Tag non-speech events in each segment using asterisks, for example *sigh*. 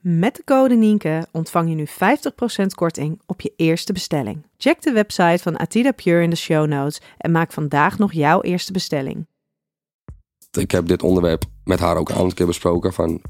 Met de code Nienke ontvang je nu 50% korting op je eerste bestelling. Check de website van Atida Pure in de show notes en maak vandaag nog jouw eerste bestelling. Ik heb dit onderwerp met haar ook een aantal keer besproken. Van,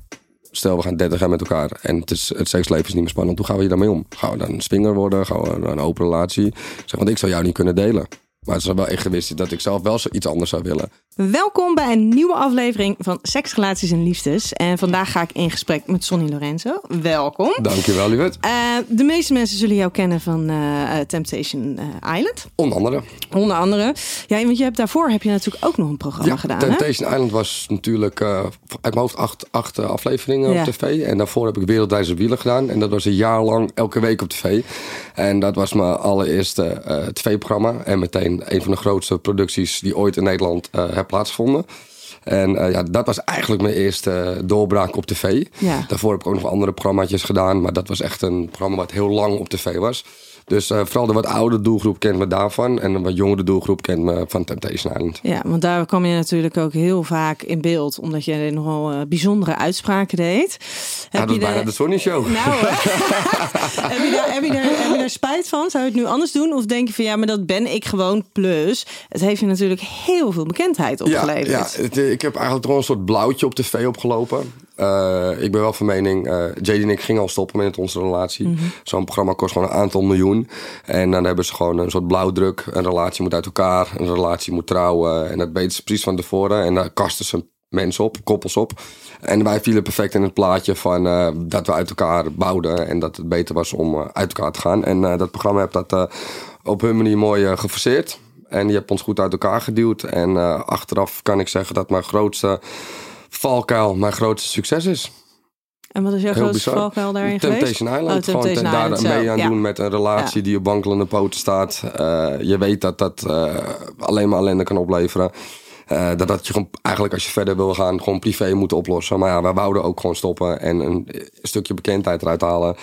stel we gaan 30 jaar met elkaar en het, is, het seksleven is niet meer spannend. Hoe gaan we hier daarmee om? Gaan we dan een swinger worden? Gaan we een open relatie? Zeg, want ik zou jou niet kunnen delen. Maar het is wel echt geweest dat ik zelf wel iets anders zou willen. Welkom bij een nieuwe aflevering van Seks, Relaties en Liefdes. En vandaag ga ik in gesprek met Sonny Lorenzo. Welkom. Dankjewel, lieverd. Uh, de meeste mensen zullen jou kennen van uh, Temptation Island. Onder andere. Onder andere. Ja, want je hebt daarvoor heb je natuurlijk ook nog een programma ja, gedaan. Temptation Island was natuurlijk uh, uit mijn hoofd acht, acht afleveringen ja. op tv. En daarvoor heb ik Wereldwijze Wielen gedaan. En dat was een jaar lang elke week op tv. En dat was mijn allereerste tv-programma. En meteen een van de grootste producties die ooit in Nederland heb plaatsvonden. En uh, ja, dat was eigenlijk mijn eerste doorbraak op tv. Ja. Daarvoor heb ik ook nog andere programma's gedaan. Maar dat was echt een programma wat heel lang op tv was. Dus uh, vooral de wat oude doelgroep kent me daarvan. En de wat jongere doelgroep kent me van Temptation Island. Ja, want daar kwam je natuurlijk ook heel vaak in beeld. Omdat je nogal uh, bijzondere uitspraken deed. Ja, dat is bijna de Sonny Show. Nou, *laughs* *laughs* heb, je daar, heb, je daar, heb je daar spijt van? Zou je het nu anders doen? Of denk je van ja, maar dat ben ik gewoon. Plus, het heeft je natuurlijk heel veel bekendheid opgeleverd. Ja, ja het, ik heb eigenlijk gewoon een soort blauwtje op tv opgelopen. Uh, ik ben wel van mening, uh, JD en ik gingen al stoppen met onze relatie. Mm -hmm. Zo'n programma kost gewoon een aantal miljoen. En dan hebben ze gewoon een soort blauwdruk. Een relatie moet uit elkaar, een relatie moet trouwen. En dat weten ze precies van tevoren. En daar kasten ze mensen op, koppels op. En wij vielen perfect in het plaatje van uh, dat we uit elkaar bouwden. En dat het beter was om uit elkaar te gaan. En dat programma heeft dat op hun manier mooi geforceerd. En die hebt ons goed uit elkaar geduwd. En achteraf kan ik zeggen dat mijn grootste valkuil mijn grootste succes is. En wat is jouw Heel grootste bizar. valkuil daarin Temptation geweest? Island. Oh, Temptation Gewoon daar mee aan ja. doen met een relatie Ja. die op wankelende poten staat. Uh, je weet dat dat uh, alleen maar ellende kan opleveren. Uh, dat dat je gewoon eigenlijk als je verder wil gaan gewoon privé moet oplossen. Maar ja, wij wouden ook gewoon stoppen en een stukje bekendheid eruit halen.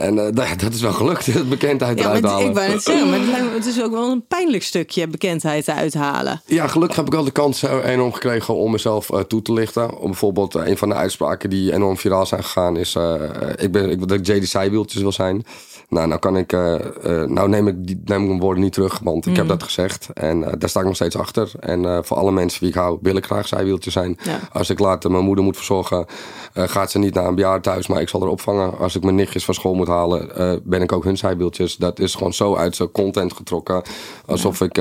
En *laughs* uh, dat is wel gelukt, het bekendheid Ja, eruit halen. ik wou net zeggen, maar het, het is ook wel een pijnlijk stukje bekendheid te uithalen. Ja, gelukkig heb ik wel de kans eh, enorm gekregen om mezelf eh, toe te lichten. Om bijvoorbeeld eh, een van de uitspraken die enorm viraal zijn gegaan is... eh, ik ben ik dat ik JD Zijwieltjes wil zijn. Nou, nou kan ik... eh, eh, nou neem ik, die, neem ik mijn woorden niet terug, want ik heb dat gezegd. En eh, daar sta ik nog steeds achter. En voor alle mensen wie ik hou, wil ik graag zijwieltje zijn. Ja. Als ik later mijn moeder moet verzorgen, gaat ze niet naar een bejaardentehuis, maar ik zal haar opvangen. Als ik mijn nichtjes van school moet halen, ben ik ook hun zijwieltjes. Dat is gewoon zo uit zijn content getrokken. Alsof ik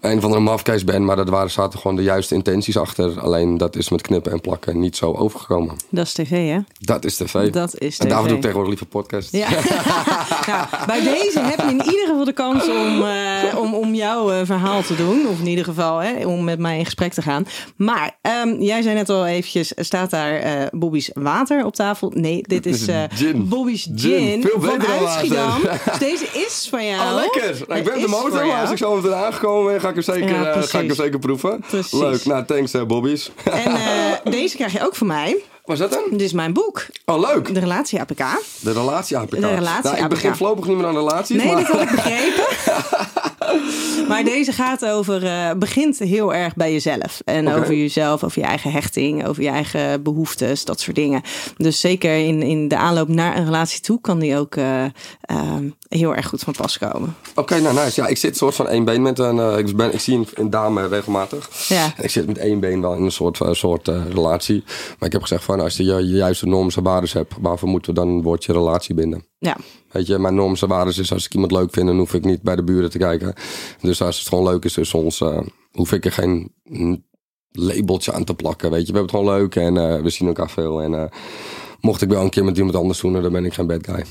een van de mafkees ben, maar dat waren, zaten gewoon de juiste intenties achter. Alleen dat is met knippen en plakken niet zo overgekomen. Dat is tv, hè? Dat is tv. Dat is En daarvoor tv. doe ik tegenwoordig liever podcast. Ja. *laughs* nou, bij deze heb je in ieder geval de kans om, eh, om, om jouw eh, verhaal te doen. Of in ieder geval hè, om met mij in gesprek te gaan. Maar ehm, jij zei net al eventjes, staat daar eh Bobby's water op tafel? Nee, dit is Gin. Bobby's Gin. Gin, water. Schiedam. *laughs* Dus deze is van jou. Oh, lekker. Nou, ik ben op de motor. Als ik zo meteen aangekomen ben, ga ik hem zeker, Ja, eh, ga ik hem zeker proeven. Precies. Leuk. Nou, thanks eh, Bobby's. En eh, *laughs* deze krijg je ook van mij. Wat is dat dan? Dit is mijn boek, Oh, leuk. de relatie APK. De relatie APK. De relatie nou, ik APK. begin voorlopig niet meer aan relaties. Nee, maar... dat had ik *laughs* begrepen. Maar deze gaat over, eh, begint heel erg bij jezelf. En over jezelf, over je eigen hechting, over je eigen behoeftes, dat soort dingen. Dus zeker in, in de aanloop naar een relatie toe kan die ook eh, ehm, heel erg goed van pas komen. Oké, nou nice. Ja, ik zit soort van één been met een... eh, ik, ben, ik zie een, een dame regelmatig. Ja. En ik zit met één been wel in een soort, soort relatie. Maar ik heb gezegd van, als je je juiste normen en waarden hebt... waarvoor moeten we dan een woordje relatie binden? Ja, Weet je, mijn normen en waarden is als ik iemand leuk vind... dan hoef ik niet bij de buren te kijken. Dus als het gewoon leuk is tussen ons... eh, hoef ik er geen labeltje aan te plakken. Weet je, we hebben het gewoon leuk en eh, we zien elkaar veel. En eh, mocht ik wel een keer met iemand anders doen... dan ben ik geen bad guy.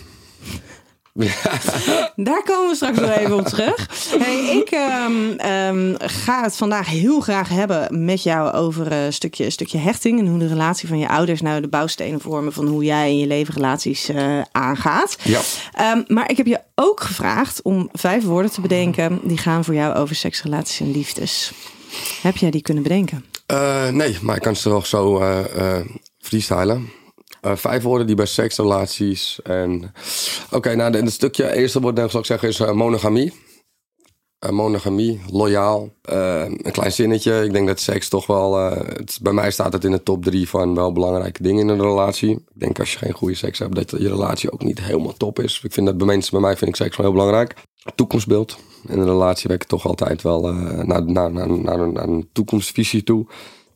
Daar komen we straks nog even op terug. Hey, ik ehm, ehm, ga het vandaag heel graag hebben met jou over een stukje, een stukje hechting. En hoe de relatie van je ouders nou de bouwstenen vormen van hoe jij in je leven relaties eh, aangaat. Ja. Ehm, maar ik heb je ook gevraagd om vijf woorden te bedenken die gaan voor jou over seks, relaties en liefdes. Heb jij die kunnen bedenken? Eh, nee, maar ik kan ze toch zo eh eh freestylen. Eh, vijf woorden die bij seks, relaties en... Oké, nou, het stukje, eerste woord dat ik zeggen is eh, monogamie. Eh, monogamie, loyaal. Een klein zinnetje. Ik denk dat seks toch wel... bij mij staat het in de top drie van wel belangrijke dingen in een relatie. Ik denk als je geen goede seks hebt, dat je relatie ook niet helemaal top is. Ik vind dat bij mensen, bij mij vind ik seks wel heel belangrijk. Toekomstbeeld. In een relatie werk ik toch altijd wel naar, naar, naar een toekomstvisie toe.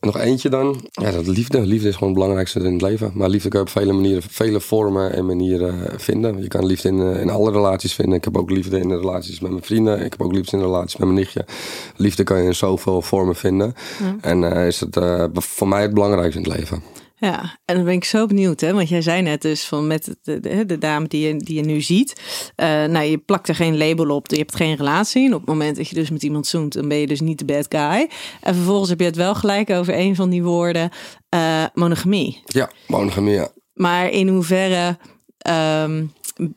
Nog eentje dan. Ja, dat liefde. Liefde is gewoon het belangrijkste in het leven. Maar liefde kan je op vele manieren, vele vormen en manieren eh, vinden. Je kan liefde in, eh, in alle relaties vinden. Ik heb ook liefde in de relaties met mijn vrienden. Ik heb ook liefde in de relaties met mijn nichtje. Liefde kan je in zoveel vormen vinden. En eh, is het voor mij het belangrijkste in het leven. Ja, en dan ben ik zo benieuwd, hè? Want jij zei net dus van met de, de, de dame die je, die je nu ziet. eh, nou, je plakt er geen label op, je hebt geen relatie. En op het moment dat je dus met iemand zoent, dan ben je dus niet de bad guy. En vervolgens heb je het wel gelijk over een van die woorden, eh, monogamie. Ja, monogamie. Ja. Maar in hoeverre ehm,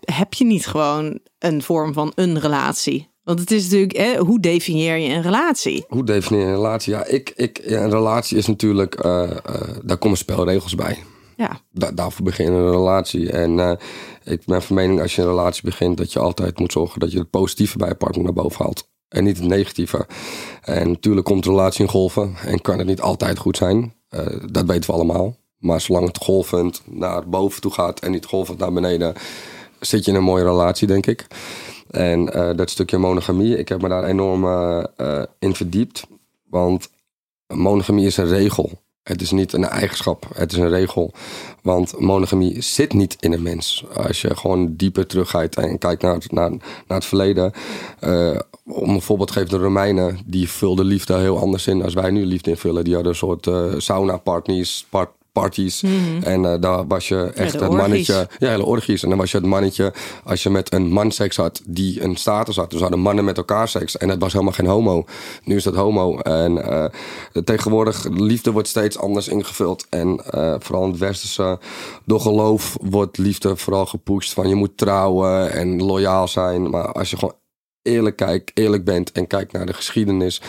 heb je niet gewoon een vorm van een relatie? Want het is natuurlijk, hè, hoe definieer je een relatie? Hoe definieer je een relatie? Ja, ik, ik, ja, een relatie is natuurlijk, eh, eh, daar komen spelregels bij. Ja, Da daarvoor begin een relatie. En eh, ik ben van mening als je een relatie begint, dat je altijd moet zorgen dat je het positieve bij je partner naar boven haalt. En niet het negatieve. En natuurlijk komt de relatie in golven en kan het niet altijd goed zijn. Dat weten we allemaal. Maar zolang het golvend naar boven toe gaat en niet golvend naar beneden, zit je in een mooie relatie, denk ik. En eh, dat stukje monogamie, ik heb me daar enorm eh, eh, in verdiept. Want monogamie is een regel. Het is niet een eigenschap, het is een regel. Want monogamie zit niet in een mens. Als je gewoon dieper teruggaat en kijkt naar het, naar, naar het verleden. om een voorbeeld te geven, de Romeinen, die vulden liefde heel anders in als wij nu liefde invullen. Die hadden een soort eh, sauna-parties, part, parties. En eh, daar was je echt de het orgies. mannetje. Ja, hele orgies. En dan was je het mannetje als je met een man seks had die een status had. Dus hadden mannen met elkaar seks. En dat was helemaal geen homo. Nu is dat homo. En eh, tegenwoordig, liefde wordt steeds anders ingevuld. En eh, vooral in het westerse, door geloof wordt liefde vooral gepusht. Van je moet trouwen en loyaal zijn. Maar als je gewoon eerlijk kijkt, eerlijk bent en kijkt naar de geschiedenis,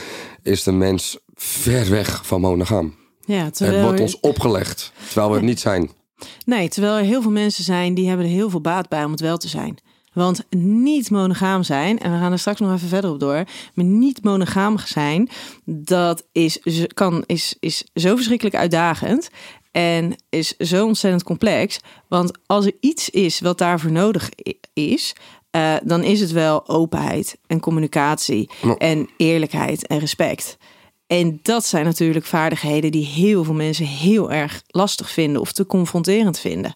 is de mens ver weg van monogaam. Ja Het wordt ons opgelegd, terwijl we het niet zijn. Nee, terwijl er heel veel mensen zijn die hebben er heel veel baat bij om het wel te zijn. Want niet monogaam zijn, en we gaan er straks nog even verder op door, maar niet monogaam zijn, dat is, kan, is, is zo verschrikkelijk uitdagend en is zo ontzettend complex. Want als er iets is wat daarvoor nodig is, eh, dan is het wel openheid en communicatie en eerlijkheid en respect. En dat zijn natuurlijk vaardigheden die heel veel mensen heel erg lastig vinden of te confronterend vinden.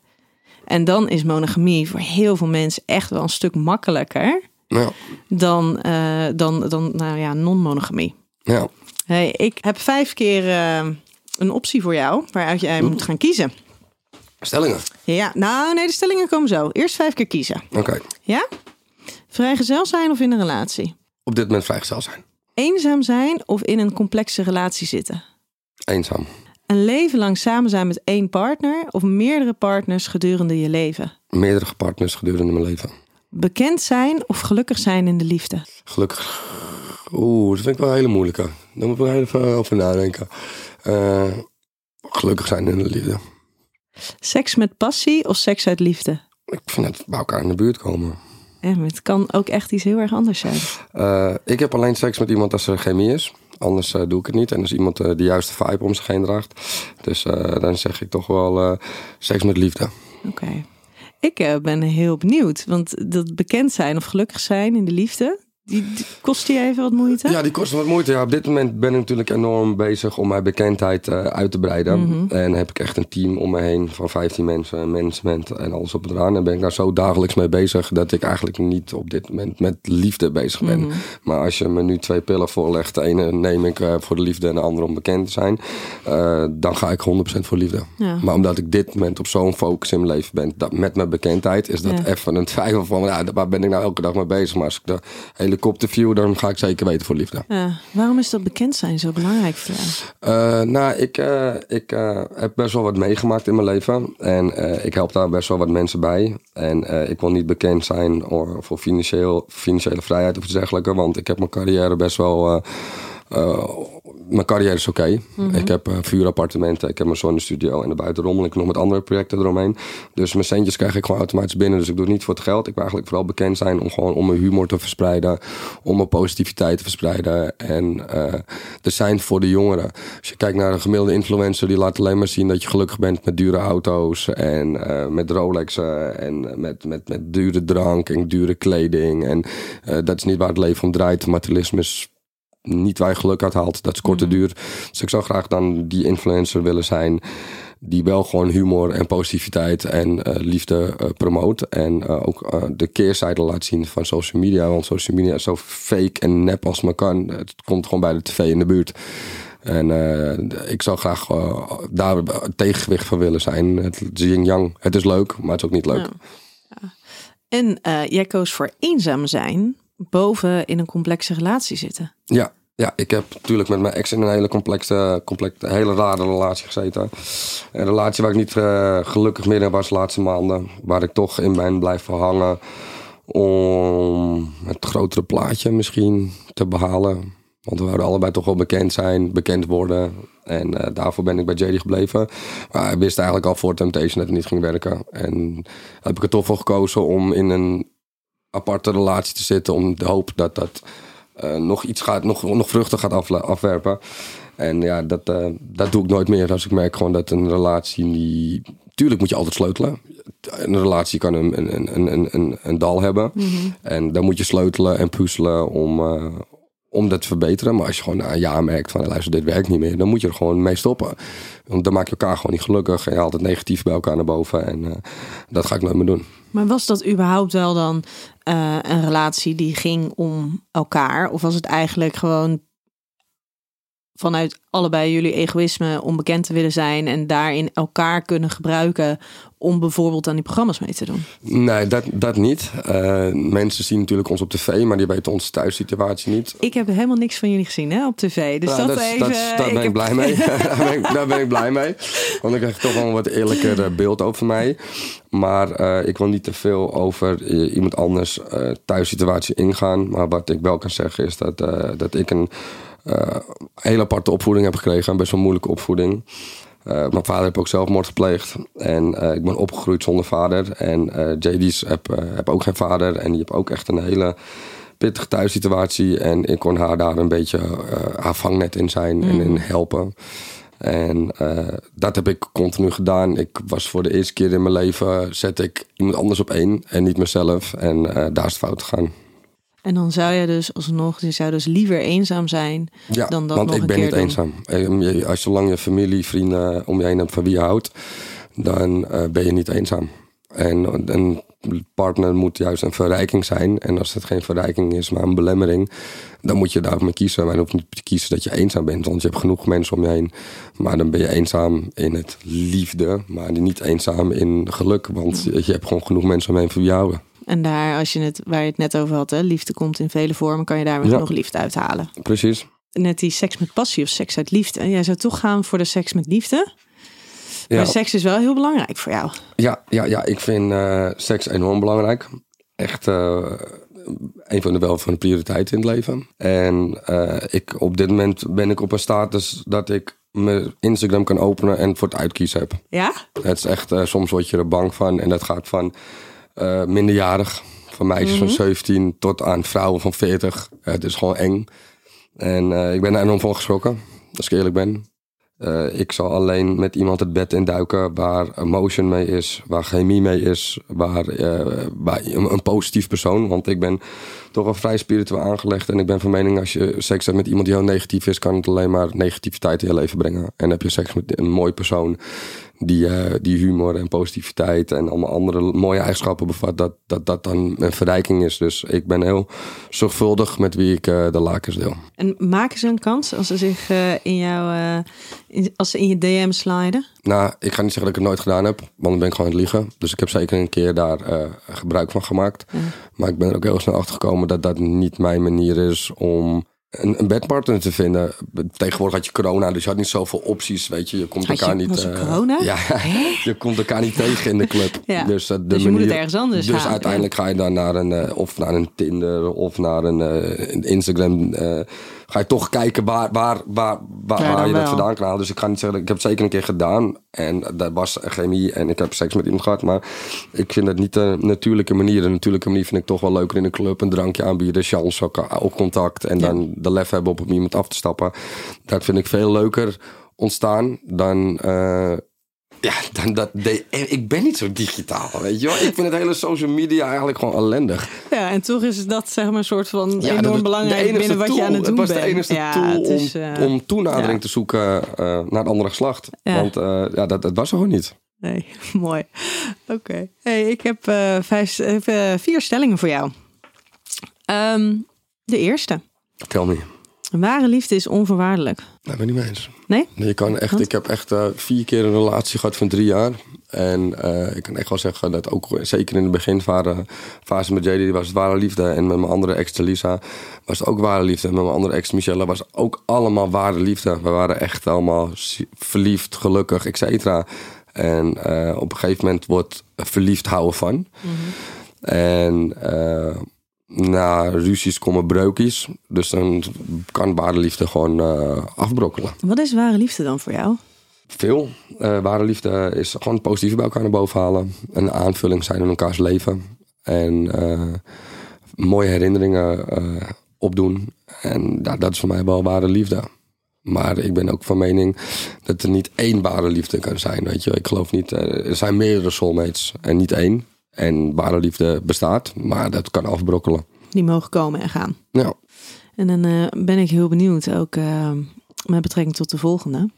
En dan is monogamie voor heel veel mensen echt wel een stuk makkelijker Ja, dan, eh, dan, dan nou ja, non-monogamie. ja. Hey, ik heb vijf keer eh, een optie voor jou waaruit jij moet gaan kiezen. Stellingen. Ja, nou nee, de stellingen komen zo. Eerst vijf keer kiezen. Oké. Ja? Vrijgezel zijn of in een relatie? Op dit moment vrijgezel zijn. Eenzaam zijn of in een complexe relatie zitten? Eenzaam. Een leven lang samen zijn met één partner of meerdere partners gedurende je leven? Meerdere partners gedurende mijn leven. Bekend zijn of gelukkig zijn in de liefde? Gelukkig. Oeh, dat vind ik wel een hele moeilijke. Daar moet ik wel even over nadenken. Eh, gelukkig zijn in de liefde. Seks met passie of seks uit liefde? Ik vind het bij elkaar in de buurt komen. En het kan ook echt iets heel erg anders zijn. Eh, ik heb alleen seks met iemand als er chemie is. Anders eh, doe ik het niet. En als iemand eh, de juiste vibe om zich heen draagt. Dus dan zeg ik toch wel seks met liefde. Oké. Ik ben heel benieuwd, want dat bekend zijn of gelukkig zijn in de liefde, die, die kost je even wat moeite? Ja, die kosten wat moeite. Ja, op dit moment ben ik natuurlijk enorm bezig om mijn bekendheid eh, uit te breiden. Mhm. En heb ik echt een team om me heen van 15 mensen, management en alles op het eraan. En ben ik daar zo dagelijks mee bezig dat ik eigenlijk niet op dit moment met liefde bezig ben. Mhm. Maar als je me nu twee pillen voorlegt, de ene neem ik eh, voor de liefde en de andere om bekend te zijn, eh, dan ga ik 100% voor liefde. Ja. Maar omdat ik dit moment op zo'n focus in mijn leven ben, dat met mijn bekendheid, is dat Ja. even een *laughs* twijfel van, ja, waar ben ik nou elke dag mee bezig? Maar als ik de helikopterview, dan ga ik zeker weten voor liefde. Ja. Waarom is dat bekend zijn zo belangrijk voor jou? Eh, nou, ik, eh, ik eh, heb best wel wat meegemaakt in mijn leven. En ik help daar best wel wat mensen bij. En ik wil niet bekend zijn or- voor financieel, financiële vrijheid of iets dergelijks. Want ik heb mijn carrière best wel... eh, mijn carrière is oké. Ik heb eh, vuurappartementen, ik heb mijn zonnestudio en daarbuiten rommel ik nog met andere projecten eromheen. Dus mijn centjes krijg ik gewoon automatisch binnen. Dus ik doe het niet voor het geld. Ik wil eigenlijk vooral bekend zijn om gewoon om mijn humor te verspreiden, om mijn positiviteit te verspreiden. En er zijn voor de jongeren. Als je kijkt naar een gemiddelde influencer, die laat alleen maar zien dat je gelukkig bent met dure auto's en met Rolexen en met, met, met dure drank en dure kleding. En dat is niet waar het leven om draait. Materialisme is niet waar je geluk uit haalt. Dat is korte duur. Dus ik zou graag dan die influencer willen zijn. Die wel gewoon humor en positiviteit en eh, liefde eh, promoot. En eh, ook de keerzijde laat zien van social media. Want social media is zo fake en nep als maar kan. Het komt gewoon bij de tv in de buurt. En ik zou graag daar een tegengewicht van willen zijn. Het is yin-yang. Het is leuk, maar het is ook niet leuk. Ja. En jij koos voor eenzaam zijn boven in een complexe relatie zitten. Ja, ja, ik heb natuurlijk met mijn ex in een hele complexe, complexe hele rare relatie gezeten. Een relatie waar ik niet eh, gelukkig meer in was de laatste maanden. Waar ik toch in ben blijven hangen om het grotere plaatje misschien te behalen. Want we wouden allebei toch wel bekend zijn, bekend worden. En eh, daarvoor ben ik bij JD gebleven. Maar ik wist eigenlijk al voor Temptation dat het niet ging werken. En heb ik er toch voor gekozen om in een aparte relatie te zitten. Om de hoop dat dat eh, nog iets gaat, nog, nog vruchten gaat afwerpen. En ja, dat, eh, dat doe ik nooit meer. Als ik merk gewoon dat een relatie niet. Tuurlijk moet je altijd sleutelen. Een relatie kan een, een, een, een, een, een dal hebben. En dan moet je sleutelen en puzzelen om, eh, om dat te verbeteren. Maar als je gewoon na een jaar merkt van luister, dit werkt niet meer, dan moet je er gewoon mee stoppen. Want dan maak je elkaar gewoon niet gelukkig. En je haalt het negatief bij elkaar naar boven. En dat ga ik nooit meer doen. Maar was dat überhaupt wel dan eh, een relatie die ging om elkaar? Of was het eigenlijk gewoon vanuit allebei jullie egoïsme om bekend te willen zijn en daarin elkaar kunnen gebruiken om bijvoorbeeld aan die programma's mee te doen? Nee, dat, dat niet. Eh, mensen zien natuurlijk ons op tv, maar die weten onze thuissituatie niet. Ik heb helemaal niks van jullie gezien hè, op tv. Dus Nou, dat, even. is- daar ben ik blij mee. daar, ben ik, ik blij mee. Want dan krijg toch wel een wat eerlijker eh, beeld over mij. Maar eh, ik wil niet te veel over iemand anders thuissituatie ingaan. Maar wat ik wel kan zeggen is dat, dat ik een eh, hele aparte opvoeding heb gekregen. Een best wel moeilijke opvoeding. Eh, mijn vader heeft ook zelfmoord gepleegd. En eh, ik ben opgegroeid zonder vader. En eh JD's heb, heb ook geen vader. En die heeft ook echt een hele pittige thuissituatie. En ik kon haar daar een beetje haar vangnet in zijn en in helpen. En dat heb ik continu gedaan. Ik was voor de eerste keer in mijn leven... zet ik iemand anders op één en niet mezelf. En daar is het fout gegaan. En dan zou je dus alsnog, je zou dus liever eenzaam zijn Ja, dan dat want nog ik een ben keer niet doen. eenzaam. Eh, Als zolang je familie, vrienden om je heen hebt van wie je houdt... dan eh, ben je niet eenzaam. En een partner moet juist een verrijking zijn. En als het geen verrijking is, maar een belemmering... dan moet je daarvoor kiezen. Maar je hoeft niet te kiezen dat je eenzaam bent. Want je hebt genoeg mensen om je heen. Maar dan ben je eenzaam in het liefde. Maar niet eenzaam in geluk. Want je hebt gewoon genoeg mensen om je heen van wie je houden. En daar, als je het, waar je het net over had, hè, liefde komt in vele vormen, kan je daar weer Ja. nog liefde uithalen. Precies. Net die seks met passie of seks uit liefde. Jij zou toch gaan voor de seks met liefde. Ja. Maar seks is wel heel belangrijk voor jou. Ja, ja, ja ik vind eh, seks enorm belangrijk. Echt eh, een van de wel van de prioriteiten in het leven. En eh, ik, op dit moment ben ik op een status dat ik mijn Instagram kan openen en voor het uitkiezen heb. Ja? Het is echt, soms word je er bang van en dat gaat van eh, minderjarig Van meisjes van 17 tot aan vrouwen van 40. Eh, het is gewoon eng. En eh, ik ben daar enorm van geschrokken, als ik eerlijk ben. Eh, ik zal alleen met iemand het bed induiken waar emotion mee is, waar chemie mee is, waar, eh, waar een, een positief persoon. Want ik ben toch wel vrij spiritueel aangelegd. En ik ben van mening, als je seks hebt met iemand die heel negatief is, kan het alleen maar negativiteit in je leven brengen. En heb je seks met een mooi persoon die, eh, die humor en positiviteit en allemaal andere mooie eigenschappen bevat, dat dat, dat dan een verrijking is. Dus ik ben heel zorgvuldig met wie ik eh, de lakens deel. En maken ze een kans als ze zich eh, in jouw, in- als ze in je DM sliden? Nou, ik ga niet zeggen dat ik het nooit gedaan heb, want dan ben ik gewoon aan het liegen. Dus ik heb zeker een keer daar gebruik van gemaakt. Maar ik ben er ook heel snel achter gekomen dat dat niet mijn manier is om een, een bedpartner te vinden. Tegenwoordig had je corona, dus je had niet zoveel opties, weet je. Je komt Had je- elkaar niet... eh, corona? Ja, *laughs* je komt elkaar niet tegen in de club. Ja. Dus, eh, de Dus je moet het ergens anders Dus uiteindelijk ga je dan naar een, eh, of naar een Tinder of naar een, een Instagram... ga je toch kijken waar, waar, waar, waar, Ja, waar dan je dat vandaan kan halen. Dus ik ga niet zeggen, ik heb het zeker een keer gedaan. En dat was chemie en ik heb seks met iemand gehad. Maar ik vind dat niet de natuurlijke manier. De natuurlijke manier vind ik toch wel leuker in een club. Een drankje aanbieden, chance, ook, contact. En dan de lef hebben op iemand af te stappen. Dat vind ik veel leuker ontstaan dan... eh, ja, dan dat de, ik ben niet zo digitaal, weet je wel. Ik vind het hele social media eigenlijk gewoon ellendig. Ja, en toch is dat zeg maar een soort van Ja, enorm belangrijk binnen wat tool. je aan het doen Het was bent. de enige ja, tool het is, om, eh, om toenadering ja. te zoeken eh, naar het andere geslacht. Want eh, ja, dat, dat was er gewoon niet. Nee, *laughs* mooi. Oké. Hey, ik heb vijf, vier stellingen voor jou. Ehm, de eerste. Tel me. Ware liefde is onvoorwaardelijk. Daar ben ik niet mee eens. Nee? Je kan echt, Want? ik heb echt eh, vier keer een relatie gehad van drie jaar. En eh, ik kan echt wel zeggen dat ook zeker in de beginfase fase met JD was het ware liefde. En met mijn andere ex Lisa was het ook ware liefde. En met mijn andere ex Michelle was het ook allemaal ware liefde. We waren echt allemaal verliefd, gelukkig, et cetera. En eh, op een gegeven moment wordt verliefd houden van. En eh, na ruzies komen breukjes. Dus dan kan ware liefde gewoon eh, afbrokkelen. Wat is ware liefde dan voor jou? Veel. Eh ware liefde is gewoon het positieve bij elkaar naar boven halen. Een aanvulling zijn in elkaars leven. En eh, mooie herinneringen opdoen. En ja, dat is voor mij wel ware liefde. Maar ik ben ook van mening dat er niet één ware liefde kan zijn. Weet je? Ik geloof niet, er zijn meerdere soulmates en niet één. En ware liefde bestaat, maar dat kan afbrokkelen. Die mogen komen en gaan. Ja. En dan eh, ben ik heel benieuwd, ook eh, met betrekking tot de volgende.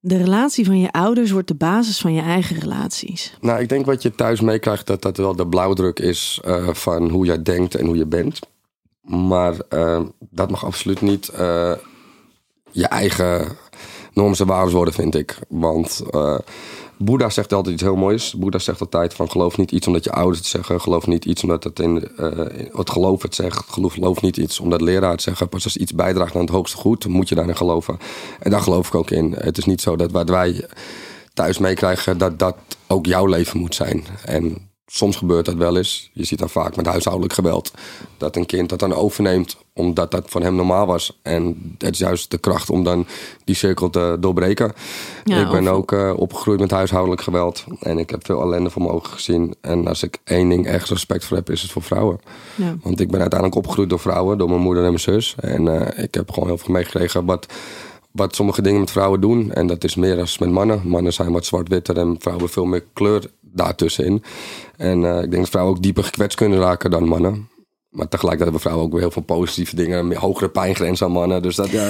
De relatie van je ouders wordt de basis van je eigen relaties. Nou, ik denk wat je thuis meekrijgt, dat dat wel de blauwdruk is eh, van hoe jij denkt en hoe je bent. Maar dat mag absoluut niet je eigen normen en waarden worden, vind ik. Want Boeddha zegt altijd iets heel moois. Boeddha zegt altijd van geloof niet iets omdat je ouders het zeggen. Geloof niet iets omdat het in, eh, het geloof het zegt. Geloof, niet iets omdat leraar het zeggen. Pas als iets bijdraagt aan het hoogste goed, moet je daarin geloven. En daar geloof ik ook in. Het is niet zo dat wat wij thuis meekrijgen, dat dat ook jouw leven moet zijn. En soms gebeurt dat wel eens. Je ziet dan vaak met huishoudelijk geweld dat een kind dat dan overneemt omdat dat van hem normaal was. En het is juist de kracht om dan die cirkel te doorbreken. Ja, ik ben of- ook eh, opgegroeid met huishoudelijk geweld. En ik heb veel ellende voor mijn ogen gezien. En als ik één ding echt respect voor heb, is het voor vrouwen. Ja. Want ik ben uiteindelijk opgegroeid door vrouwen, door mijn moeder en mijn zus. En eh, ik heb gewoon heel veel meegekregen wat, wat sommige dingen met vrouwen doen. En dat is meer dan met mannen. Mannen zijn wat zwart-witter en vrouwen veel meer kleur daartussenin. En eh, ik denk dat vrouwen ook dieper gekwetst kunnen raken dan mannen. Maar tegelijkertijd hebben vrouwen ook weer heel veel positieve dingen. Een hogere pijngrens dan mannen. Dus dat, ja,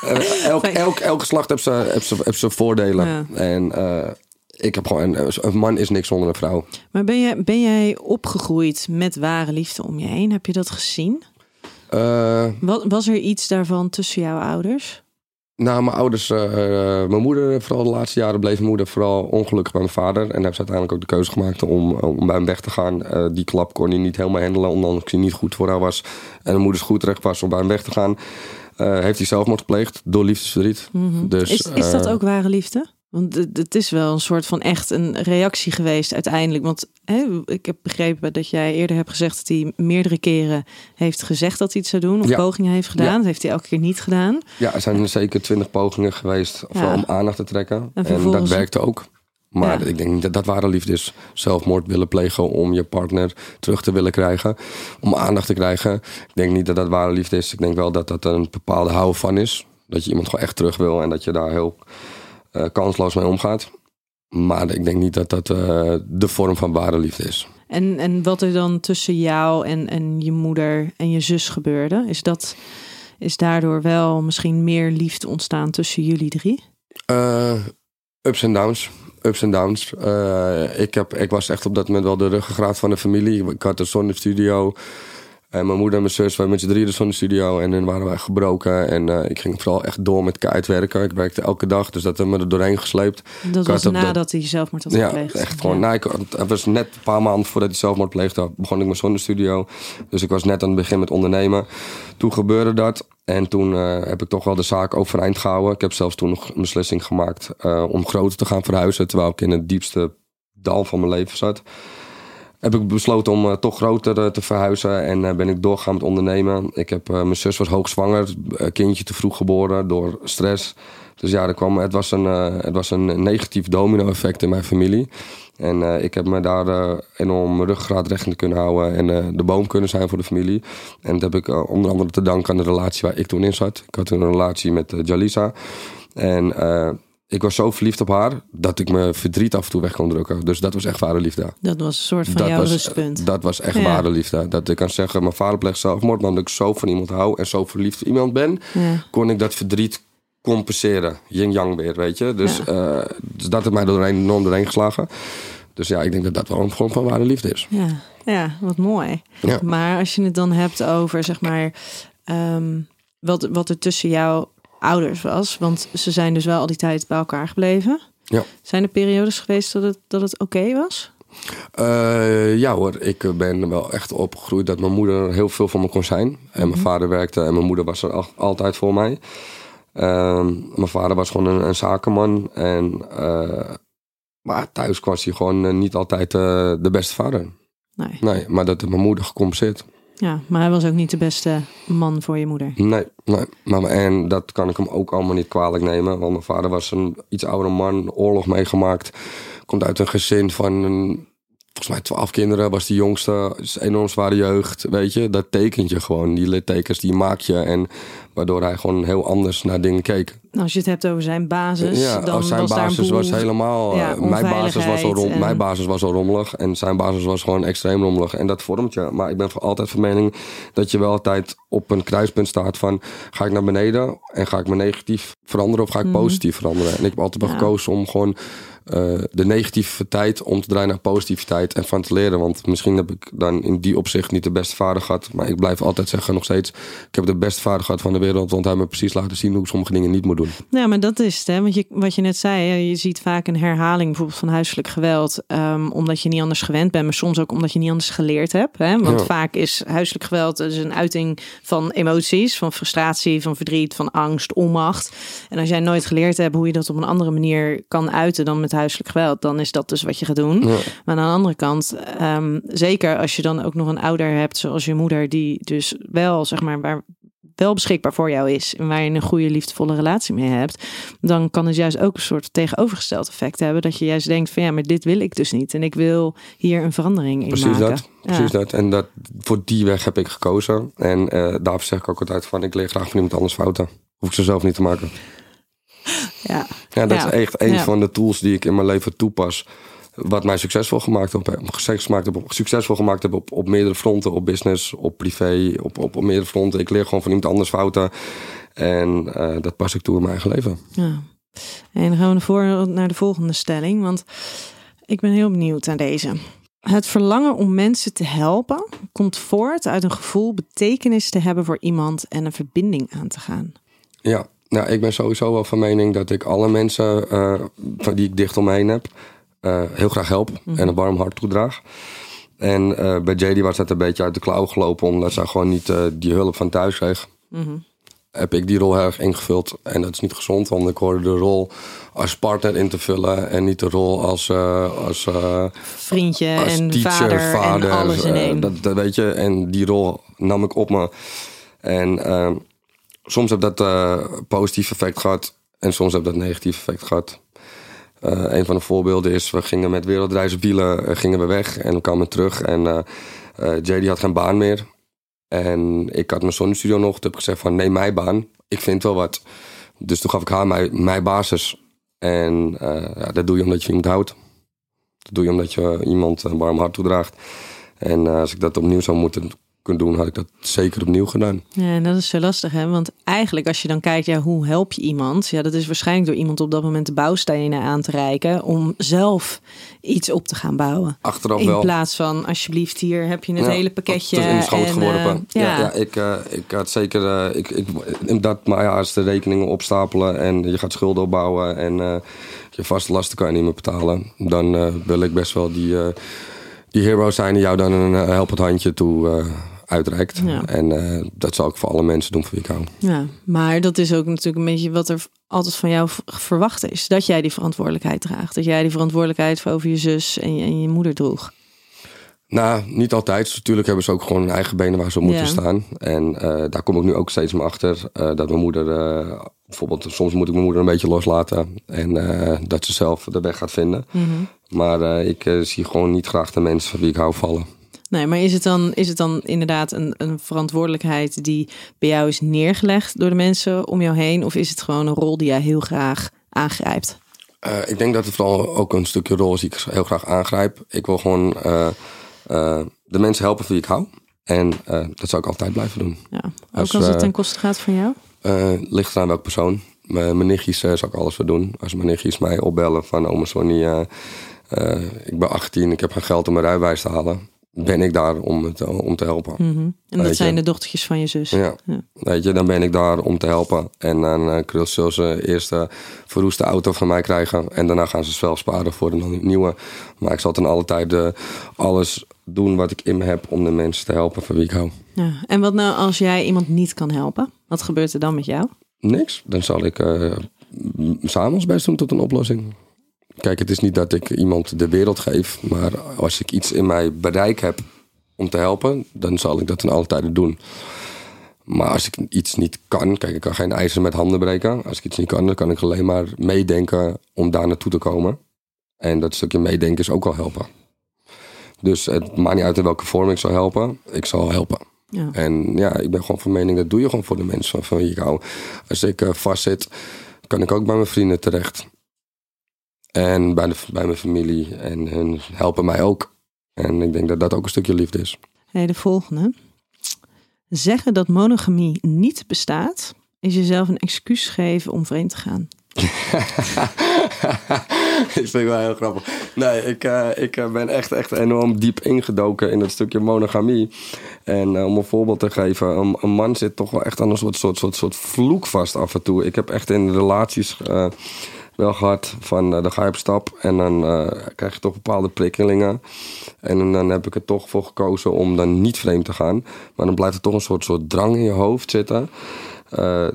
eh, *laughs* elk, elk, elk geslacht heeft zijn heeft zijn- heeft zijn voordelen. Ja. En eh, ik heb gewoon... Een, een man is niks zonder een vrouw. Maar ben, je, ben jij opgegroeid met ware liefde om je heen? Heb je dat gezien? Eh, Wat, was er iets daarvan tussen jouw ouders? Nou, mijn ouders, eh, mijn moeder, vooral de laatste jaren bleef mijn moeder vooral ongelukkig bij mijn vader. En hebben ze uiteindelijk ook de keuze gemaakt om, om bij hem weg te gaan. Eh, die klap kon hij niet helemaal handelen, omdat hij niet goed voor haar was. En mijn moeders goed recht was om bij hem weg te gaan. Eh, heeft hij zelfmoord gepleegd door liefdesverdriet. Dus, Is, is dat ook ware liefde? Want het, is wel een soort van echt een reactie geweest uiteindelijk. Want hè, ik heb begrepen dat jij eerder hebt gezegd dat hij meerdere keren heeft gezegd dat hij iets zou doen. Of Ja. pogingen heeft gedaan. Ja. Dat heeft hij elke keer niet gedaan. Ja, er zijn zeker twintig pogingen geweest Ja. om aandacht te trekken. En, dat werkte ook. Maar Ja. ik denk niet dat dat ware liefde is. Zelfmoord willen plegen om je partner terug te willen krijgen. Om aandacht te krijgen. Ik denk niet dat dat ware liefde is. Ik denk wel dat dat een bepaalde hou van is. Dat je iemand gewoon echt terug wil. En dat je daar heel eh, kansloos mee omgaat. Maar ik denk niet dat dat eh, de vorm van ware liefde is. En, en wat er dan tussen jou en, en je moeder en je zus gebeurde, is dat is daardoor wel misschien meer liefde ontstaan tussen jullie drie? Eh, ups en downs. Ups en downs. Ik, heb, ik was echt op dat moment wel de ruggengraat van de familie. Ik had een zonnestudio. En mijn moeder en mijn zus waren met z'n drieën de zonnestudio. En dan waren wij gebroken. En eh, ik ging vooral echt door met keihard werken. Ik werkte elke dag, dus dat hebben me er doorheen gesleept. Dat was nadat dat- hij zelfmoord had Ja, gepleegd. echt gewoon. Ja. Nou, ik, het was net een paar maanden voordat hij zelfmoord pleegde, begon ik mijn zonnestudio. Dus ik was net aan het begin met ondernemen. Toen gebeurde dat. En toen eh, heb ik toch wel de zaak overeind gehouden. Ik heb zelfs toen nog een beslissing gemaakt eh, om groter te gaan verhuizen. Terwijl ik in het diepste dal van mijn leven zat. Heb ik besloten om eh, toch groter eh, te verhuizen. En eh, ben ik doorgaan met ondernemen. Ik heb, mijn zus was hoogzwanger. kindje te vroeg geboren door stress. Dus ja, er kwam, het, was een, het was een negatief domino-effect in mijn familie. En ik heb me daar enorm recht in kunnen houden. En de boom kunnen zijn voor de familie. En dat heb ik onder andere te danken aan de relatie waar ik toen in zat. Ik had toen een relatie met Jalisa. En ik was zo verliefd op haar dat ik mijn verdriet af en toe weg kon drukken. Dus dat was echt ware liefde. Dat was een soort van Dat jouw was, rustpunt. dat was echt Ja. ware liefde. Dat ik kan zeggen, mijn vader pleegt zelfmoord. Maar omdat ik zo van iemand hou en zo verliefd op iemand ben... Ja. kon ik dat verdriet compenseren. Yin-yang weer, weet je. Dus, Ja. eh, dus dat heeft mij doorheen, enorm doorheen geslagen. Dus ja, ik denk dat dat wel een vorm van ware liefde is. Ja, ja, wat mooi. Maar als je het dan hebt over, zeg maar, ehm, wat, wat er tussen jouw ouders was. Want ze zijn dus wel al die tijd bij elkaar gebleven. Ja. Zijn er periodes geweest dat het, dat het oké was? Eh, ja hoor, ik ben wel echt opgegroeid dat mijn moeder heel veel voor me kon zijn. En mijn vader werkte en mijn moeder was er al- altijd voor mij. Ehm, mijn vader was gewoon een, een zakenman. En, eh, maar thuis was hij gewoon eh, niet altijd eh, de beste vader. Nee. Nee, maar dat heeft mijn moeder gecompenseerd. Ja, maar hij was ook niet de beste man voor je moeder. Nee, nee. Maar, en dat kan ik hem ook allemaal niet kwalijk nemen. Want mijn vader was een iets oudere man, oorlog meegemaakt. Komt uit een gezin van een, volgens mij twaalf kinderen, was de jongste. Is enorm zware jeugd, weet je. Dat tekent je gewoon. Die littekens, die maak je. En waardoor hij gewoon heel anders naar dingen keek. Nou, als je het hebt over zijn basis, ja, dan zijn was daar een basis boel... was helemaal... ja, eh, mijn, basis was al rom, onveiligheid en- mijn basis was al rommelig. En zijn basis was gewoon extreem rommelig. En dat vormt je. Maar ik ben voor altijd van mening dat je wel altijd op een kruispunt staat van... ga ik naar beneden en ga ik me negatief veranderen of ga ik positief veranderen? En ik heb altijd Mhm. Ja. gekozen om gewoon eh, de negativiteit om te draaien naar positiviteit en van te leren. Want misschien heb ik dan in die opzicht niet de beste vader gehad. Maar ik blijf altijd zeggen nog steeds... ik heb de beste vader gehad van de wereld... want hij me precies laten zien hoe ik sommige dingen niet moet doen. Ja, maar dat is het, hè? Want je, wat je net zei, hè, je ziet vaak een herhaling bijvoorbeeld van huiselijk geweld, ehm, omdat je niet anders gewend bent, maar soms ook omdat je niet anders geleerd hebt. Hè? Want Ja. vaak is huiselijk geweld dus een uiting van emoties, van frustratie, van verdriet, van angst, onmacht. En als jij nooit geleerd hebt hoe je dat op een andere manier kan uiten dan met huiselijk geweld, dan is dat dus wat je gaat doen. Ja. Maar aan de andere kant, ehm, zeker als je dan ook nog een ouder hebt zoals je moeder, die dus wel, zeg maar, waar wel beschikbaar voor jou is en waar je een goede liefdevolle relatie mee hebt, dan kan het juist ook een soort tegenovergesteld effect hebben dat je juist denkt van ja, maar dit wil ik dus niet en ik wil hier een verandering in Precies maken. dat. Precies dat. En dat, voor die weg heb ik gekozen. En eh daar zeg ik ook altijd van, ik leer graag van iemand anders fouten. Hoef ik ze zelf niet te maken. Ja, Ja, dat Ja. is echt een Ja. van de tools die ik in mijn leven toepas. Wat mij succesvol gemaakt heb. Succesvol gemaakt heb, succesvol gemaakt heb op, op meerdere fronten. Op business, op privé, op, op, op meerdere fronten. Ik leer gewoon van iemand anders fouten. En eh, dat pas ik toe in mijn eigen leven. ja. En dan gaan we voor- naar de volgende stelling, want ik ben heel benieuwd naar deze. Het verlangen om mensen te helpen komt voort uit een gevoel betekenis te hebben voor iemand en een verbinding aan te gaan. Ja, nou, ik ben sowieso wel van mening dat ik alle mensen eh, van die ik dicht om me heen heb, eh, heel graag help en een warm hart toedraag. En eh, bij JD was dat een beetje uit de klauw gelopen, omdat zij gewoon niet die hulp van thuis kreeg. Heb ik die rol heel erg ingevuld en dat is niet gezond, want ik hoorde de rol als partner in te vullen en niet de rol als, als, Vriendje als en teacher, vader, vader. en alles in één. dat, dat weet je. En die rol nam ik op me. En eh, soms heb dat eh positief effect gehad. En soms heb dat negatief effect gehad. Eh, een van de voorbeelden is, we gingen met wereldreizen wielen eh, gingen we weg en we kwamen terug. En JD had geen baan meer. En ik had mijn zonnestudio nog. Toen heb ik gezegd van, neem mijn baan. Ik vind wel wat. Dus toen gaf ik haar mijn, mijn basis. En dat doe je omdat je iemand houdt. Dat doe je omdat je iemand een warm hart toedraagt. En als ik dat opnieuw zou moeten kunnen doen, had ik dat zeker opnieuw gedaan. Ja, en dat is zo lastig, hè? Want eigenlijk, als je dan kijkt, ja, hoe help je iemand? Ja, dat is waarschijnlijk door iemand op dat moment de bouwstenen aan te reiken om zelf iets op te gaan bouwen. Achteraf In wel. plaats van, alsjeblieft, hier heb je het Ja, hele pakketje. in de schoot en, geworpen. eh, ja, ja, ja, ik, eh, ik had zeker. eh, ik, ik, dat, maar ja, als de rekeningen opstapelen en je gaat schulden opbouwen en je vaste lasten kan je niet meer betalen, dan wil ik best wel die, die hero zijn die jou dan een helpend handje toe uitreikt. Ja. En eh, dat zal ik voor alle mensen doen voor wie ik hou. Ja, maar dat is ook natuurlijk een beetje wat er altijd van jou verwacht is. Dat jij die verantwoordelijkheid draagt. Dat jij die verantwoordelijkheid voor over je zus en je, en je moeder droeg. Nou, niet altijd. Dus natuurlijk hebben ze ook gewoon hun eigen benen waar ze op moeten Ja. staan. En eh, daar kom ik nu ook steeds meer achter. eh, dat mijn moeder, bijvoorbeeld, soms moet ik mijn moeder een beetje loslaten. En dat ze zelf de weg gaat vinden. Maar eh, ik zie gewoon niet graag de mensen van wie ik hou vallen. Nee, maar is het dan, is het dan inderdaad een, een verantwoordelijkheid die bij jou is neergelegd door de mensen om jou heen? Of is het gewoon een rol die jij heel graag aangrijpt? Eh, ik denk dat het vooral ook een stukje rol is die ik heel graag aangrijp. Ik wil gewoon eh, eh, de mensen helpen van wie ik hou. En dat zou ik altijd blijven doen. Ja. Ook Als, als, het ten koste gaat van jou? Ligt eraan welk persoon. Mijn mijn nichtjes zou ik alles voor doen. Als mijn nichtjes mij opbellen van oma Sonny, ik ben 18, ik heb geen geld om mijn rijbewijs te halen. Ben ik daar om, het, om te helpen. Mhm. En dat je. zijn de dochtertjes van je zus. Ja. Ja. Weet je, dan ben ik daar om te helpen. En dan uh, kunnen ze eerst de verroeste auto van mij krijgen. En daarna gaan ze zelf sparen voor een nieuwe. Maar ik zal ten alle tijde alles doen wat ik in me heb om de mensen te helpen van wie ik hou. Ja. En wat nou als jij iemand niet kan helpen? Wat gebeurt er dan met jou? Niks. Dan zal ik eh, m- samen ons best doen tot een oplossing. Kijk, het is niet dat ik iemand de wereld geef. Maar als ik iets in mij bereik heb om te helpen, dan zal ik dat ten alle tijde doen. Maar als ik iets niet kan, kijk, ik kan geen ijzer met handen breken. Als ik iets niet kan, dan kan ik alleen maar meedenken om daar naartoe te komen. En dat stukje meedenken is ook wel helpen. Dus het maakt niet uit in welke vorm ik zal helpen. Ik zal helpen. Ja. En ja, ik ben gewoon van mening, dat doe je gewoon voor de mensen van, van wie ik hou. Als ik eh, vastzit, kan ik ook bij mijn vrienden terecht. En bij, de, bij mijn familie. En hun helpen mij ook. En ik denk dat dat ook een stukje liefde is. Hey, de volgende. Zeggen dat monogamie niet bestaat, is jezelf een excuus geven om vreemd te gaan. *laughs* ik vind ik wel heel grappig. Nee, ik, eh, ik eh, ben echt, echt enorm diep ingedoken in dat stukje monogamie. En eh, om een voorbeeld te geven, een, een man zit toch wel echt aan een soort, soort, soort, soort vloek vast af en toe. Ik heb echt in relaties wel gehad van, eh, dan ga je op stap en dan eh, krijg je toch bepaalde prikkelingen. En dan heb ik er toch voor gekozen om dan niet vreemd te gaan. Maar dan blijft er toch een soort, soort drang in je hoofd zitten. Eh,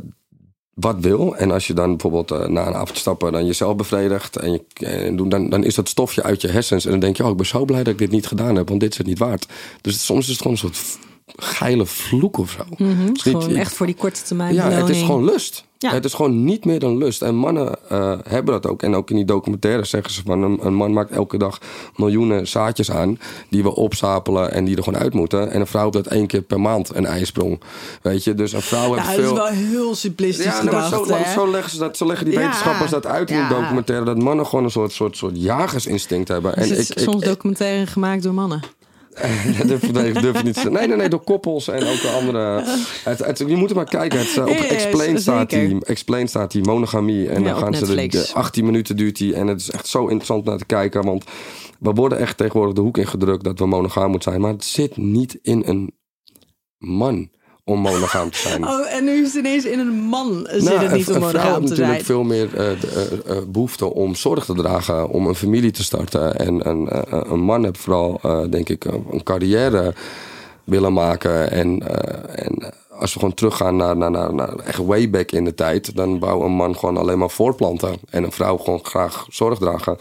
wat wil. En als je dan bijvoorbeeld na een avond stappen dan jezelf bevredigt en je dan, dan is dat stofje uit je hersens. En dan denk je, oh, ik ben zo blij dat ik dit niet gedaan heb, want dit is het niet waard. Dus soms is het gewoon een soort geile vloek of zo. Het is niet- Gewoon ik- echt voor die korte termijn ja, beloning. het is gewoon lust. Ja. Het is gewoon niet meer dan lust. En mannen eh, hebben dat ook. En ook in die documentaire zeggen ze van... Een, een man maakt elke dag miljoenen zaadjes aan... die we opstapelen en die er gewoon uit moeten. En een vrouw heeft dat één keer per maand een ijsprong. Weet je, dus een vrouw heeft Nou, dat veel... is wel heel simplistisch Ja, gedacht, zo, hè? zo, leggen ze dat, zo leggen die Ja, wetenschappers dat uit in de documentaire. Dat mannen gewoon een soort, soort, soort jagersinstinct hebben. En ik, soms documentaire gemaakt door mannen? *laughs* dat durf, nee, durf ik niet te. Nee, nee, nee, door koppels en ook door andere. Het, het, je moet er maar kijken. Het, eh, op Explain, staat zeker. die, Explain staat die monogamie. En Ja, dan gaan ze de, de 18 minuten duurt die. En het is echt zo interessant naar te kijken. Want we worden echt tegenwoordig de hoek ingedrukt dat we monogaam moeten zijn. Maar het zit niet in een man om monogaam te zijn. *laughs* Oh, en nu is het ineens in een man zit Nou, het niet een, om een vrouw monogaam heeft te natuurlijk zijn. veel meer eh, eh, eh, behoefte om zorg te dragen, om een familie te starten. En een, een man heeft vooral, denk ik, een een carrière willen maken. En, en als we gewoon teruggaan naar, naar, naar, naar echt way back in de tijd, dan wou een man gewoon alleen maar voortplanten. En een vrouw gewoon graag zorg dragen.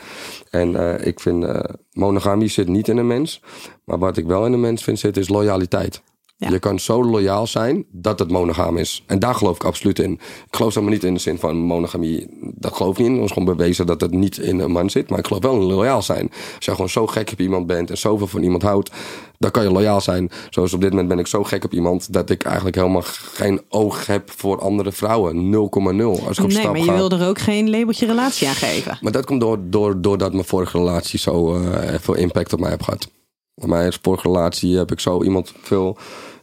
En ik vind, monogamie zit niet in een mens. Maar wat ik wel in een mens vind zitten, is loyaliteit. Ja. Je kan zo loyaal zijn dat het monogaam is. En daar geloof ik absoluut in. Ik geloof helemaal niet in de zin van monogamie. Dat geloof ik niet in. Het is gewoon bewezen dat het niet in een man zit. Maar ik geloof wel in loyaal zijn. Als je gewoon zo gek op iemand bent en zoveel van iemand houdt, dan kan je loyaal zijn. Zoals op dit moment ben ik zo gek op iemand dat ik eigenlijk helemaal geen oog heb voor andere vrouwen. 0,0. Als ik op Nee, stap maar je wil er ook geen labeltje relatie aan geven. Maar dat komt door, door, doordat mijn vorige relatie zo eh, veel impact op mij heeft gehad. Mijn vorige relatie heb ik zo iemand veel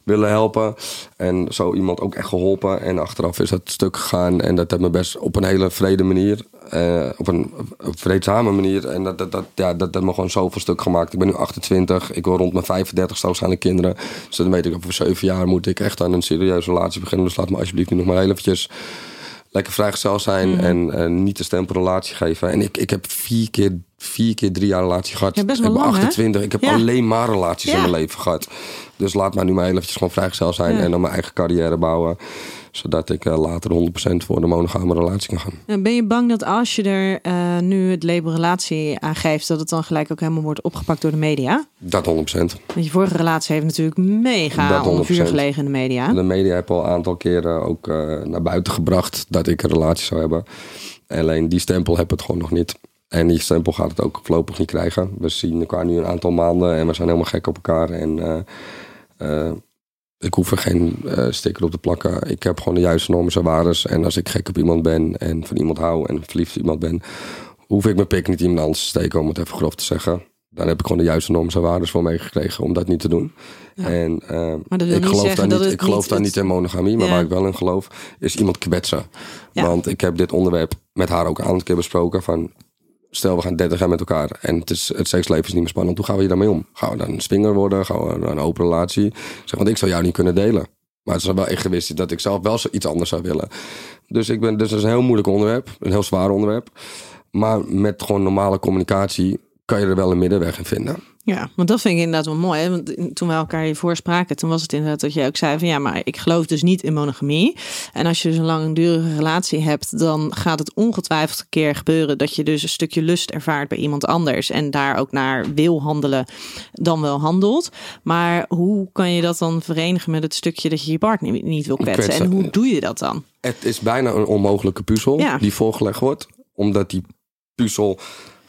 willen helpen. En zo iemand ook echt geholpen. En achteraf is dat stuk gegaan. En dat heeft me best op een hele vrede manier. eh, op een, vreedzame manier. En dat, dat, dat, ja, dat heeft me gewoon zoveel stuk gemaakt. Ik ben nu 28. Ik wil rond mijn 35 waarschijnlijk kinderen. Dus dan weet ik over zeven jaar moet ik echt aan een serieuze relatie beginnen. Dus laat me alsjeblieft nu nog maar heel eventjes lekker vrijgezel zijn Mhm. en eh, niet de stempel relatie geven. En ik, ik heb vier keer, vier keer drie jaar relatie gehad. Ja, best wel ik ben lang, hè? 28. Ik heb Ja. alleen maar relaties Ja. in mijn leven gehad. Dus laat mij nu maar heel eventjes gewoon vrijgezel zijn Ja. en dan mijn eigen carrière bouwen. Zodat ik eh, later 100% voor de monogame relatie kan gaan. En Ben je bang dat als je er eh, nu het label relatie aan geeft, dat het dan gelijk ook helemaal wordt opgepakt door de media? Dat 100%. Want je vorige relatie heeft natuurlijk mega onder vuur 100%. gelegen in de media. De media hebben al een aantal keren ook eh, naar buiten gebracht dat ik een relatie zou hebben. Alleen die stempel heb het gewoon nog niet. En die stempel gaat het ook voorlopig niet krijgen. We zien elkaar nu een aantal maanden en we zijn helemaal gek op elkaar. En eh, ik hoef er geen eh, sticker op te plakken. Ik heb gewoon de juiste normen en waardes. En als ik gek op iemand ben en van iemand hou en verliefd op iemand ben, hoef ik mijn pik niet iemand anders te steken, om het even grof te zeggen. Dan heb ik gewoon de juiste normen en waardes voor meegekregen om dat niet te doen. En Maar dat wil ik geloof, daar dat niet, het ik geloof niet daar het- niet in monogamie, maar Ja. waar ik wel in geloof, is iemand kwetsen. Ja. Want ik heb dit onderwerp met haar ook een aantal keer besproken van... Stel, we gaan 30 jaar met elkaar en het, is, het seksleven is niet meer spannend. Hoe gaan we hier daarmee om? Gaan we dan een swinger worden? Gaan we een open relatie? Zeg, want ik zou jou niet kunnen delen. Maar het is wel egoïstisch dat ik zelf wel iets anders zou willen. Dus, ik ben, dus dat is een heel moeilijk onderwerp. Een heel zwaar onderwerp. Maar met gewoon normale communicatie kan je er wel een middenweg in vinden. Ja, want dat vind ik inderdaad wel mooi. Hè? Want toen we elkaar hiervoor spraken, toen was het inderdaad dat jij ook zei van ja, maar ik geloof dus niet in monogamie. En als je dus een langdurige relatie hebt, dan gaat het ongetwijfeld een keer gebeuren dat je dus een stukje lust ervaart bij iemand anders en daar ook naar wil handelen, dan wel handelt. Maar hoe kan je dat dan verenigen met het stukje dat je je partner niet- wil kwetsen? Kwetsen. En hoe doe je dat dan? Het is bijna een onmogelijke puzzel Ja. die voorgelegd wordt. Omdat die puzzel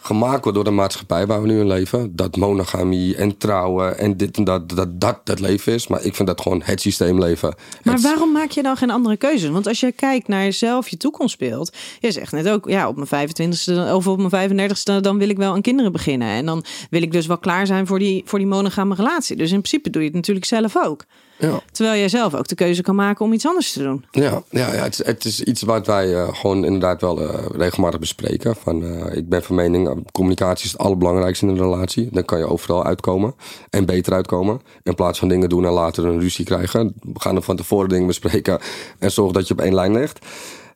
gemaakt wordt door de maatschappij waar we nu in leven. Dat monogamie en trouwen en dit en dat, dat dat het leven is. Maar ik vind dat gewoon het systeem leven. Maar Het- waarom maak je dan geen andere keuzes? Want als je kijkt naar jezelf, je toekomstbeeld. Je zegt net ook, ja, op mijn 25ste of op mijn 35ste, dan wil ik wel aan kinderen beginnen. En dan wil ik dus wel klaar zijn voor die, voor die monogame relatie. Dus in principe doe je het natuurlijk zelf ook. Ja, Terwijl jij zelf ook de keuze kan maken om iets anders te doen. ja, ja, ja het, is, het is iets wat wij eh, gewoon inderdaad wel eh, regelmatig bespreken. Van, eh, ik ben van mening, communicatie is het allerbelangrijkste in een relatie. Dan kan je overal uitkomen en beter uitkomen. In plaats van dingen doen en later een ruzie krijgen. We gaan er van tevoren dingen bespreken en zorg dat je op één lijn ligt.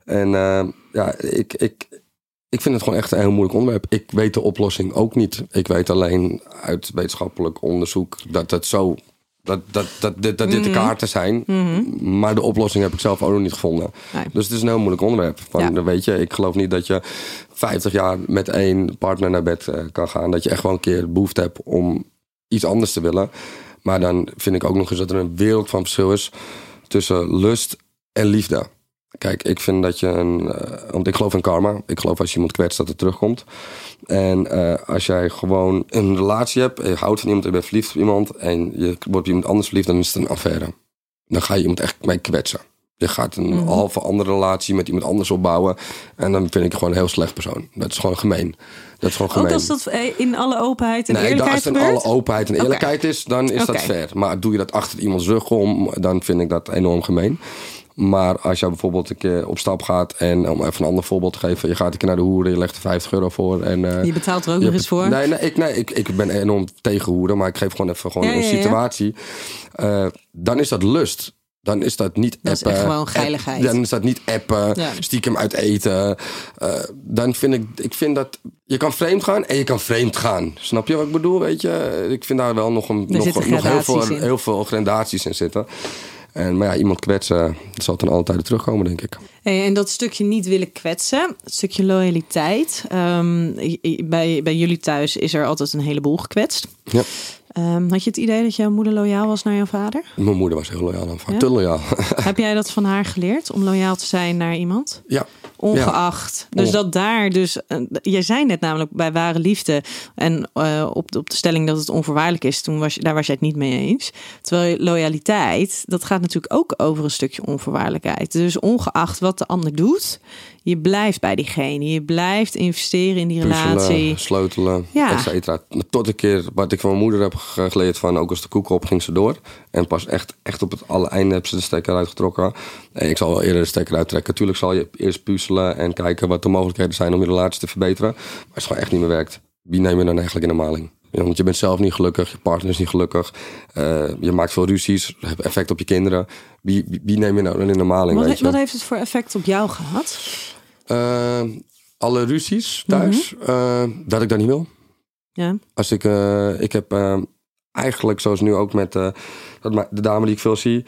En ja, ik, ik, ik vind het gewoon echt een heel moeilijk onderwerp. Ik weet de oplossing ook niet. Ik weet alleen uit wetenschappelijk onderzoek dat het zo. Dat, dat, dat, dit- dat dit de kaarten zijn. Maar de oplossing heb ik zelf ook nog niet gevonden. Nee. Dus het is een heel moeilijk onderwerp. Van, Ja. Weet je, ik geloof niet dat je 50 jaar met één partner naar bed eh, kan gaan. Dat je echt wel een keer behoefte hebt om iets anders te willen. Maar dan vind ik ook nog eens dat er een wereld van verschil is tussen lust en liefde. Kijk, ik vind dat je een. eh, want ik geloof in karma. Ik geloof als je iemand kwetst dat het terugkomt. En eh, als jij gewoon een relatie hebt, je houdt van iemand, je bent verliefd op iemand en je wordt op iemand anders verliefd, dan is het een affaire. Dan ga je iemand echt mee kwetsen. Je gaat een halve andere relatie met iemand anders opbouwen. En dan vind ik je gewoon een heel slecht persoon. Dat is gewoon gemeen. Dat is gewoon gemeen. Ook als dat eh, in alle openheid en Nee, eerlijkheid als het in alle openheid en eerlijkheid is, dan is dat fair. Maar doe je dat achter iemands rug om, dan vind ik dat enorm gemeen. Maar als je bijvoorbeeld een keer op stap gaat en om even een ander voorbeeld te geven, je gaat een keer naar de hoeren, je legt er 50 euro voor. En, eh, Je betaalt er ook nog eens voor. Nee, nee, ik, nee ik, ik ben enorm tegen hoeren, maar ik geef gewoon even gewoon Ja, een ja, ja. situatie. Eh, dan is dat lust. Dan is dat niet Dat is appen. echt gewoon app- geiligheid. Dan is dat niet appen, stiekem uit eten. Eh, dan vind ik, ik vind dat je kan vreemd gaan en je kan vreemd gaan. Snap je wat ik bedoel? Weet je, ik vind daar wel nog, een, nog, nog heel, veel, in. heel veel gradaties in zitten. En, maar ja, iemand kwetsen, dat zal dan altijd terugkomen, denk ik. Hey, en dat stukje niet willen kwetsen, het stukje loyaliteit. Ehm, bij, bij jullie thuis is er altijd een heleboel gekwetst. Ja. Ehm, had je het idee dat jouw moeder loyaal was naar jouw vader? Mijn moeder was heel loyaal aan vaak. Ja? Te loyaal. Heb jij dat van haar geleerd om loyaal te zijn naar iemand? ja. Ongeacht. Dus dat daar dus. eh, je zei net namelijk bij ware liefde. En eh, op, de, op de stelling dat het onvoorwaardelijk is. Toen was je, daar was jij het niet mee eens. Terwijl loyaliteit. Dat gaat natuurlijk ook over een stukje onvoorwaardelijkheid. Dus ongeacht wat de ander doet. Je blijft bij diegene. Je blijft investeren in die relatie. Puzzelen, sleutelen, Ja. et cetera. Tot een keer wat ik van mijn moeder heb ge- geleerd van... ook als de koek op ging ze door. En pas echt, echt op het alle einde heb ze de stekker uitgetrokken. En ik zal wel eerder de stekker uittrekken. Tuurlijk zal je eerst puzzelen en kijken wat de mogelijkheden zijn... om je relatie te verbeteren. Maar als het gewoon echt niet meer werkt... wie neem je dan eigenlijk in de maling? Ja, want je bent zelf niet gelukkig, je partner is niet gelukkig. eh, je maakt veel ruzies, heeft effect op je kinderen. Wie, wie, wie neem je nou in de maling, he- wat heeft het voor effect op jou gehad? Eh, alle ruzies thuis, eh, dat ik dat niet wil. Ja. Als ik, eh, ik heb eh, eigenlijk zoals nu ook met eh, de dame die ik veel zie,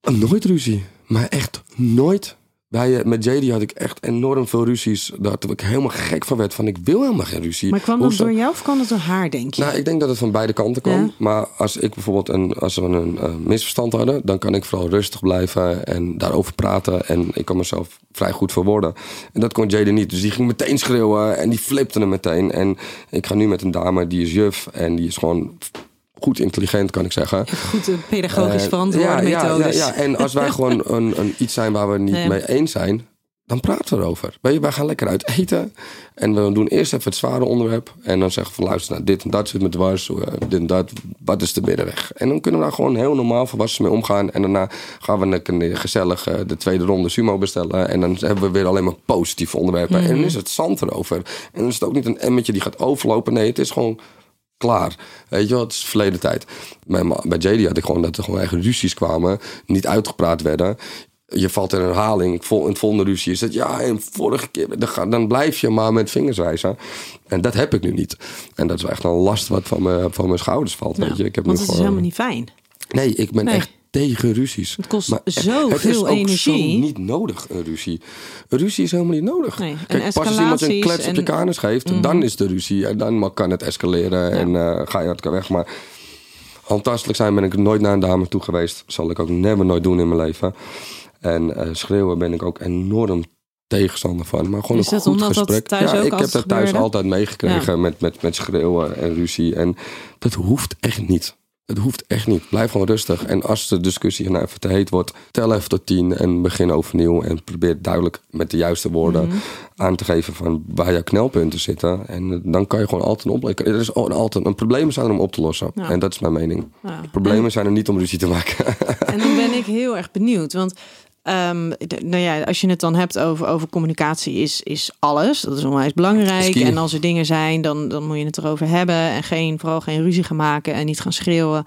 nooit ruzie. Maar echt nooit. Bij, eh, met JD had ik echt enorm veel ruzies. Dat ik helemaal gek van werd. Van ik wil helemaal geen ruzie. Maar kwam dat door jou of kwam dat door haar, denk je? Nou, ik denk dat het van beide kanten kwam. Ja. Maar als ik bijvoorbeeld een, als we een eh, misverstand hadden, dan kan ik vooral rustig blijven en daarover praten. En ik kan mezelf vrij goed verwoorden. En dat kon Jade niet. Dus die ging meteen schreeuwen en die flipte hem meteen. En ik ga nu met een dame die is juf en die is gewoon goed intelligent, kan ik zeggen. Goed, pedagogisch verantwoorde ja, ja, ja, methodes. ja, en als wij *laughs* gewoon een, een, iets zijn waar we niet Ja. mee eens zijn, dan praten we erover. Weet je, wij gaan lekker uit eten. En we doen eerst even het zware onderwerp. En dan zeggen we van luister, nou, dit en dat zit me dwars. eh, Dit en dat, wat is de middenweg? En dan kunnen we daar gewoon heel normaal volwassen mee omgaan. En daarna gaan we lekker gezellig eh, de tweede ronde sumo bestellen. En dan hebben we weer alleen maar positieve onderwerpen. En dan is het zand erover. En dan is het ook niet een emmetje die gaat overlopen. Nee, het is gewoon klaar. Weet je wel, het is verleden tijd. Bij, bij JD had ik gewoon dat er gewoon eigen ruzies kwamen, niet uitgepraat werden. Je valt in herhaling. Ik vol, in het volgende ruzie is het ja, en vorige keer. Dan, dan blijf je maar met vingers wijzen. En dat heb ik nu niet. En dat is echt een last wat van, me, van mijn schouders valt. Nou, weet je. Ik heb want nu het is gewoon- helemaal niet fijn. Nee, ik ben Nee. echt tegen ruzies. Het kost Maar zoveel Het is ook energie. zo niet nodig, een ruzie. Een ruzie is helemaal niet nodig. Nee, Kijk, pas als iemand een klets op je Mhm. kanus geeft, dan is de ruzie. En dan ma- kan het escaleren en eh, ga je uit elkaar weg. Maar handtastelijk zijn ben ik nooit naar een dame toe geweest. Zal ik ook never nooit doen in mijn leven. En eh, schreeuwen ben ik ook enorm tegenstander van. Maar gewoon Is een dat goed omdat dat gesprek. ja, ik heb dat thuis gebeurde? altijd meegekregen met, met, met schreeuwen en ruzie. En dat hoeft echt niet. Het hoeft echt niet. Blijf gewoon rustig. En als de discussie nou even te heet wordt, tel even tot tien en begin overnieuw. En probeer duidelijk met de juiste woorden Mhm. aan te geven van waar jouw knelpunten zitten. En eh, dan kan je gewoon altijd een oplossing. Er is al- altijd een probleem zijn er om op te lossen. Ja. En dat is mijn mening. Ja. Problemen zijn er niet om ruzie te maken. En dan ben ik heel erg benieuwd. Want ehm, nou ja, als je het dan hebt over, over communicatie, is, is alles. Dat is onwijs belangrijk. En als er dingen zijn, dan, dan moet je het erover hebben. En geen, vooral geen ruzie gaan maken en niet gaan schreeuwen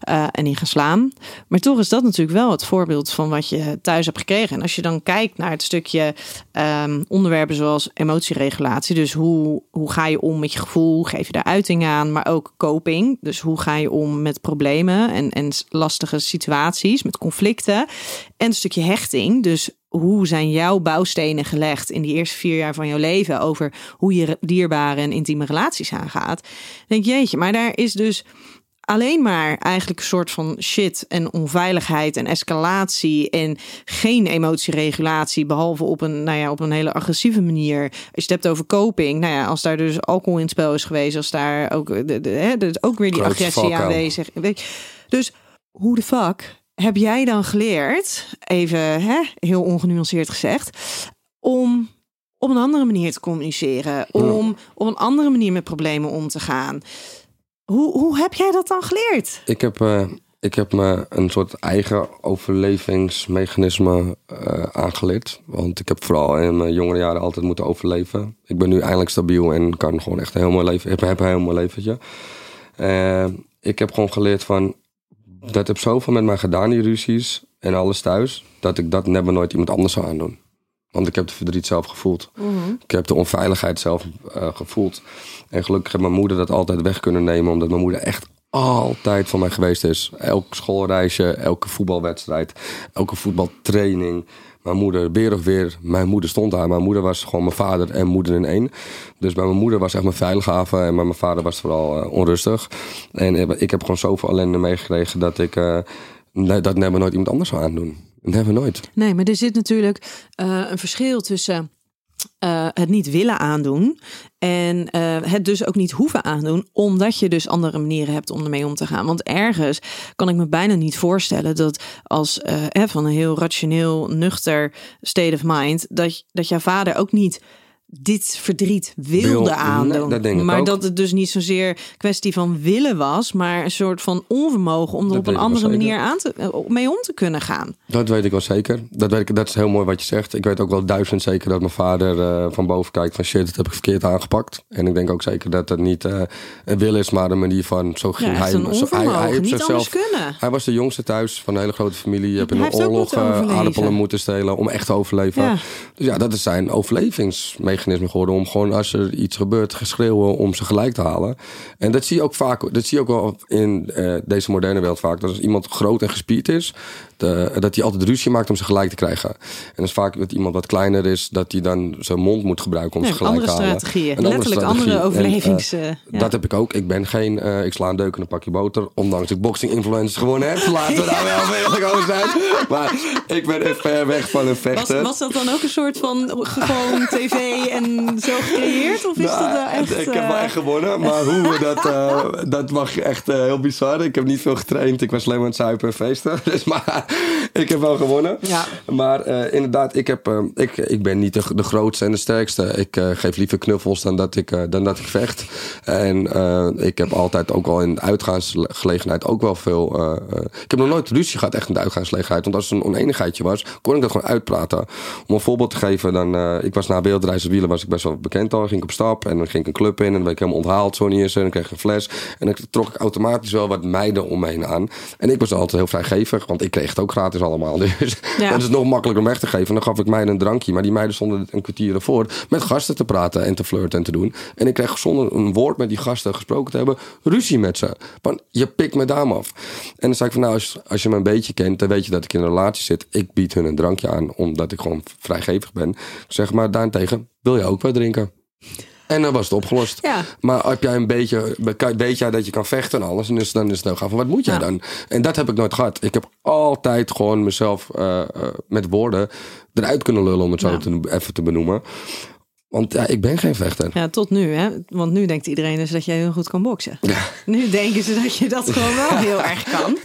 eh, en niet gaan slaan. Maar toch is dat natuurlijk wel het voorbeeld van wat je thuis hebt gekregen. En als je dan kijkt naar het stukje ehm, onderwerpen zoals emotieregulatie. Dus hoe, hoe ga je om met je gevoel? Geef je daar uiting aan? Maar ook coping. Dus hoe ga je om met problemen en, en lastige situaties, met conflicten. En een stukje hechting. Dus hoe zijn jouw bouwstenen gelegd in die eerste vier jaar van jouw leven over hoe je dierbare en intieme relaties aangaat? Denk je, jeetje, maar daar is dus alleen maar eigenlijk een soort van shit en onveiligheid en escalatie en geen emotieregulatie, behalve op een, nou ja, op een hele agressieve manier. Als je het hebt over coping, nou ja, als daar dus alcohol in het spel is geweest, als daar ook, de, de, hè, dus ook weer die agressie aanwezig. Weet je. Dus hoe de fuck heb jij dan geleerd, even hè, heel ongenuanceerd gezegd, om op een andere manier te communiceren, om op een andere manier met problemen om te gaan? Hoe, hoe heb jij dat dan geleerd? Ik heb, eh, ik heb me een soort eigen overlevingsmechanisme eh, aangeleerd. Want ik heb vooral in mijn jongere jaren altijd moeten overleven. Ik ben nu eindelijk stabiel en kan gewoon echt een heel mooi leven. Ik heb een heel mooi leventje. Eh, ik heb gewoon geleerd van... Dat heb zoveel met mij gedaan, die ruzies en alles thuis... dat ik dat never nooit iemand anders zou aandoen. Want ik heb de verdriet zelf gevoeld. Ik heb de onveiligheid zelf eh, gevoeld. En gelukkig heeft mijn moeder dat altijd weg kunnen nemen. Omdat mijn moeder echt altijd van mij geweest is. Elk schoolreisje, elke voetbalwedstrijd, elke voetbaltraining. Mijn moeder of weer, mijn moeder stond daar. Mijn moeder was gewoon mijn vader en moeder in één. Dus bij mijn moeder was echt mijn veilige en bij mijn vader was vooral eh, onrustig. En eh, ik heb gewoon zoveel ellende meegekregen dat ik, nee, dat never nooit iemand anders zou aandoen. Never nooit. Nee, maar er zit natuurlijk een verschil tussen eh, het niet willen aandoen en eh, het dus ook niet hoeven aandoen, omdat je dus andere manieren hebt om ermee om te gaan. Want ergens kan ik me bijna niet voorstellen dat als hè, van een heel rationeel, nuchter state of mind, dat, dat jouw vader ook niet dit verdriet wilde Wil- nee, aandoen. dat maar ook. dat het dus niet zozeer kwestie van willen was, maar een soort van onvermogen om er Dat op een andere manier aan te, eh, mee om te kunnen gaan. Dat weet ik wel zeker. Dat, weet ik, dat is heel mooi wat je zegt. Ik weet ook wel duizend zeker dat mijn vader eh, van boven kijkt van shit, dat heb ik verkeerd aangepakt. En ik denk ook zeker dat het niet eh, een wil is, maar een manier van zo ging Ja, hij. zo- hij, onvermogen, hij heeft zichzelf- anders kunnen. Hij was de jongste thuis van een hele grote familie. Je hebt in ook oorlog aardappelen moeten stelen om echt te overleven. Ja. Dus ja, dat is zijn overlevingsmechanisme geworden. Om gewoon als er iets gebeurt, geschreeuwen om ze gelijk te halen. En dat zie je ook vaak, dat zie je ook wel in eh, deze moderne wereld vaak. Dat als iemand groot en gespierd is, de- dat hij altijd ruzie maakt om ze gelijk te krijgen. En dat is vaak dat iemand wat kleiner is, dat hij dan zijn mond moet gebruiken om Nee, ze gelijk te halen. strategieën. Andere Letterlijk strategie. andere En, eh, overlevings, eh, ja. Dat heb ik ook. Ik ben geen, eh, ik sla een deuk en een pakje boter. Ondanks ik boxing influencers gewonnen heb. Laten we daar wel eerlijk over zijn. *laughs* Maar ik ben echt ver weg van een Was, vechter. was dat dan ook een soort van gewoon tv en zo gecreëerd? Of is Nou, dat nou echt... Ik heb wel eh, echt gewonnen, maar hoe we dat, eh, dat mag echt eh, heel bizar. Ik heb niet veel getraind. Ik was alleen maar aan het zuipen en feesten. *laughs* Dus, maar *laughs* ik heb wel gewonnen. Ja. Maar eh, inderdaad, ik, heb, eh, ik, ik ben niet de, de grootste en de sterkste. Ik eh, geef liever knuffels dan dat ik, dan dat ik vecht. En ik heb altijd ook al in de uitgaansgelegenheid ook wel veel... ik heb nog nooit ruzie gehad echt in de uitgaansgelegenheid. Want als er een oneenigheidje was, kon ik dat gewoon uitpraten. Om een voorbeeld te geven, dan, ik was na Beeldreizen Wielen was ik best wel bekend al. Ging ik op stap en dan ging ik een club in en dan werd ik helemaal onthaald. Zo niet eens, en dan kreeg ik een fles. En dan trok ik automatisch wel wat meiden om me heen aan. En ik was altijd heel vrijgevig, want ik kreeg ook gratis allemaal. *laughs* Dus Ja. dat is nog makkelijker om weg te geven. En dan gaf ik meiden een drankje. Maar die meiden stonden een kwartier ervoor met gasten te praten en te flirten en te doen. En ik kreeg zonder een woord met die gasten gesproken te hebben, ruzie met ze. Van, je pikt me dame af. En dan zei ik van, nou, als, als je me een beetje kent, dan weet je dat ik in een relatie zit. Ik bied hun een drankje aan, omdat ik gewoon vrijgevig ben. Ik zeg maar, daarentegen, wil je ook wat drinken? En dan was het opgelost. Ja. Maar heb jij een beetje, weet jij dat je kan vechten en alles, dan is, dan is het heel gaaf. Van, wat moet jij Ja. dan? En dat heb ik nooit gehad. Ik heb altijd gewoon mezelf eh, eh, met woorden eruit kunnen lullen, om het zo Ja. te, even te benoemen. Want ja, ik ben geen vechter. Ja, tot nu, hè? Want nu denkt iedereen dus dat jij heel goed kan boksen. Nu denken ze dat je dat gewoon wel *laughs* heel erg kan.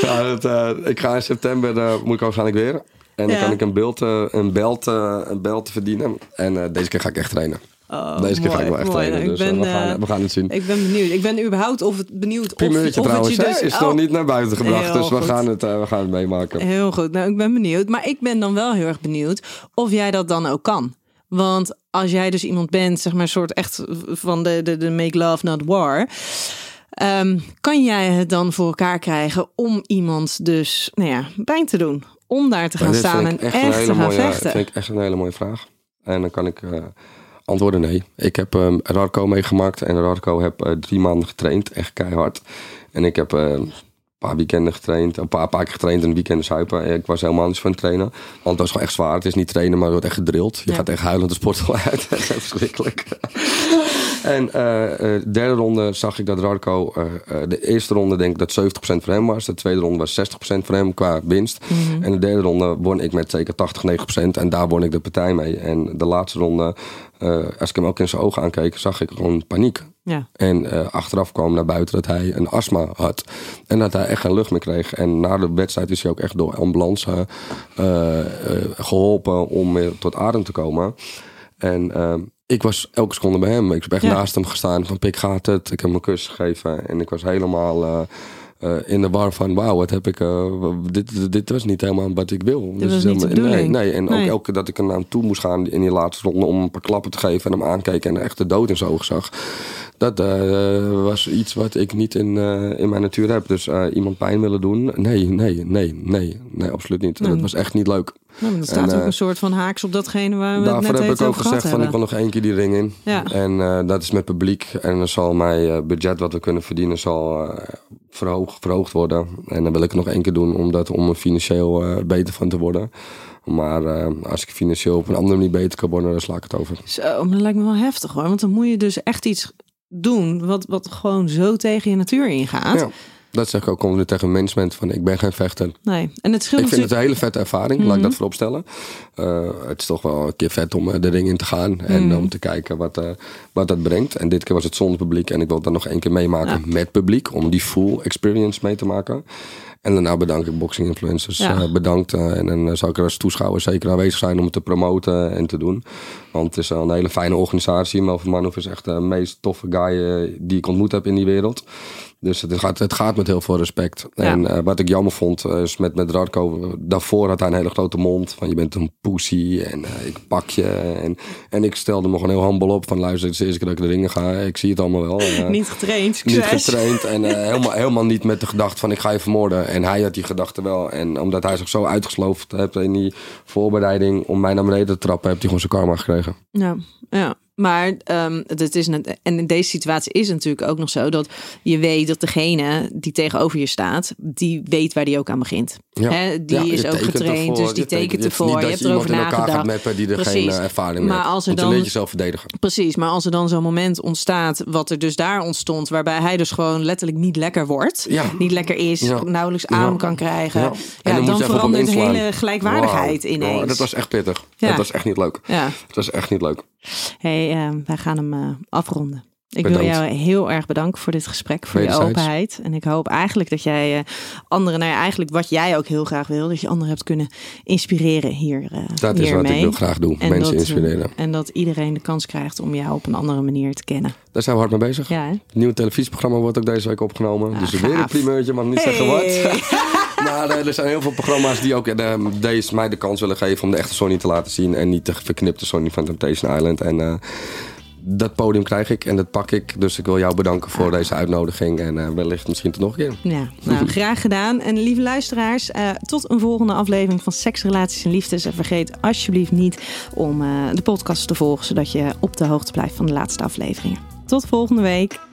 Ja, dat, eh, ik ga in september, eh, moet ik waarschijnlijk weer. En dan kan ik een, beeld, eh, een, belt, eh, een belt verdienen. En eh, deze keer ga ik echt trainen. Oh, deze keer ga ik wel echt mooi. trainen. Dus ben, we, gaan, we gaan het zien. Ik ben benieuwd. Ik ben überhaupt of het benieuwd of, Primeurtje of trouwens, het je dus... is Oh, nog niet naar buiten gebracht. Heel Dus we gaan, het, we gaan het meemaken. Heel goed. Nou, ik ben benieuwd. Maar ik ben dan wel heel erg benieuwd of jij dat dan ook kan. Want als jij dus iemand bent, zeg maar, soort echt van de, de, de make love, not war. ehm, kan jij het dan voor elkaar krijgen om iemand dus, nou ja, pijn te doen? Om daar te gaan dit staan en echt, te gaan mooie, vechten? vind ik echt een hele mooie vraag. En dan kan ik eh, antwoorden nee. Ik heb ehm Radco meegemaakt en Radco heb eh, drie maanden getraind, echt keihard. En ik heb eh, een paar weekenden getraind, een paar, paar keer getraind en weekenden zuipen. Ik was helemaal niet van het trainen, want het was gewoon echt zwaar. Het is niet trainen, maar je wordt echt gedrild. Je Ja. gaat echt huilend de sportschool *laughs* uit. Dat is echt verschrikkelijk. *laughs* En eh, eh, derde ronde zag ik dat Radko... eh, de eerste ronde denk ik dat 70% voor hem was. De tweede ronde was 60% voor hem qua winst. En de derde ronde won ik met zeker 80, 90%. En daar won ik de partij mee. En de laatste ronde, als ik hem ook in zijn ogen aankeek... zag ik gewoon paniek. Ja. En eh, achteraf kwam naar buiten dat hij een astma had. En dat hij echt geen lucht meer kreeg. En na de wedstrijd is hij ook echt door ambulance eh, eh, geholpen om weer tot adem te komen. En eh, ik was elke seconde bij hem. Ik heb echt Ja. naast hem gestaan van pik gaat het. Ik heb hem een kus gegeven. En ik was helemaal eh, eh, in de war van wauw, wat heb ik... eh, dit, dit was niet helemaal wat ik wil. Dit de nee, nee, en ook elke keer dat ik er naar hem toe moest gaan in die laatste ronde... om een paar klappen te geven en hem aankeek en echt de dood in zijn ogen zag. Dat eh, was iets wat ik niet in, eh, in mijn natuur heb. Dus eh, iemand pijn willen doen? Nee, nee, nee, nee. Nee, absoluut niet. Nee. Dat was echt niet leuk. Nou, maar dat staat En, ook een soort van haaks op datgene waar we het Daarvoor net heb ik ook gezegd van ik wil nog één keer die ring in. Ja. En dat is met publiek. En dan zal mijn budget wat we kunnen verdienen zal verhoogd, worden. En dan wil ik het nog één keer doen om, dat, om er financieel beter van te worden. Maar als ik financieel op een andere manier beter kan worden, dan sla ik het over. Zo, maar dat lijkt me wel heftig hoor. Want dan moet je dus echt iets doen wat, wat gewoon zo tegen je natuur ingaat. Ja. Dat zeg ik ook continu tegen management van ik ben geen vechter. Nee, en het scheelt Ik vind het een hele vette ervaring, laat ik Mhm. dat voorop stellen. Eh, het is toch wel een keer vet om eh, de ring in te gaan en Mhm. om te kijken wat, eh, wat dat brengt. En dit keer was het zonder publiek en ik wil dat nog één keer meemaken met publiek om die full experience mee te maken. En daarna bedank ik Boxing Influencers. Ja. eh, bedankt. eh, en dan zou ik er als toeschouwer zeker aanwezig zijn om het te promoten en te doen. Want het is wel een hele fijne organisatie. Melvin Manhoef is echt de meest toffe guy eh, die ik ontmoet heb in die wereld. Dus het gaat, het gaat met heel veel respect. Ja. En eh, wat ik jammer vond, eh, is met, met Radko... Daarvoor had hij een hele grote mond. Van je bent een pussy en eh, ik pak je. En, en ik stelde me gewoon heel humble op. Van luister, het is de eerste keer dat ik de ringen ga. Ik zie het allemaal wel. *laughs* Niet getraind, niet getraind en *laughs* helemaal, helemaal niet met de gedachte van ik ga je vermoorden. En hij had die gedachte wel. En omdat hij zich zo uitgesloofd heeft in die voorbereiding om mij naar beneden te trappen, heeft hij gewoon zijn karma gekregen. Ja, ja. Maar ehm, het is net, en in deze situatie is het natuurlijk ook nog zo dat je weet dat degene die tegenover je staat, die weet waar die ook aan begint. Ja. Die Ja, je is ook getraind, ervoor, dus die je tekent- ervoor. Je dat hebt erover iemand in elkaar gaat nagedacht. meppen die er Precies. geen eh, ervaring mee Maar heeft. als er dan dan- je jezelf verdedigen. Precies, maar als er dan zo'n moment ontstaat, wat er dus daar ontstond, waarbij hij dus gewoon letterlijk niet lekker wordt, Ja. niet lekker is, nauwelijks adem kan krijgen, Ja. En dan dan, je hem verandert de hele gelijkwaardigheid Wauw. ineens. Dat was echt pittig. Dat was echt niet leuk. Ja, Dat was echt niet leuk. Hey, eh, wij gaan hem eh, afronden. Ik wil jou heel erg bedanken voor dit gesprek, voor je openheid. En ik hoop eigenlijk dat jij eh, anderen, nou ja, eigenlijk wat jij ook heel graag wil, dat je anderen hebt kunnen inspireren hier. eh, Dat is wat ik wil graag doen. En Mensen dat, eh, inspireren. En dat iedereen de kans krijgt om jou op een andere manier te kennen. Daar zijn we hard mee bezig. Ja? Het nieuwe televisieprogramma wordt ook deze week opgenomen. Ah, dus weer een gaaf. primeurtje, mag niet zeggen wat. *laughs* *laughs* maar er zijn heel veel programma's die ook eh, deze mij de kans willen geven om de echte Sony te laten zien. En niet de verknipte Sony van Temptation Island. En dat podium krijg ik en dat pak ik. Dus ik wil jou bedanken voor deze uitnodiging. En eh, wellicht misschien tot nog een keer. Ja, nou, *laughs* graag gedaan. En lieve luisteraars, eh, tot een volgende aflevering van Seks, Relaties en Liefdes. En vergeet alsjeblieft niet om eh, de podcast te volgen, zodat je op de hoogte blijft van de laatste afleveringen. Tot volgende week.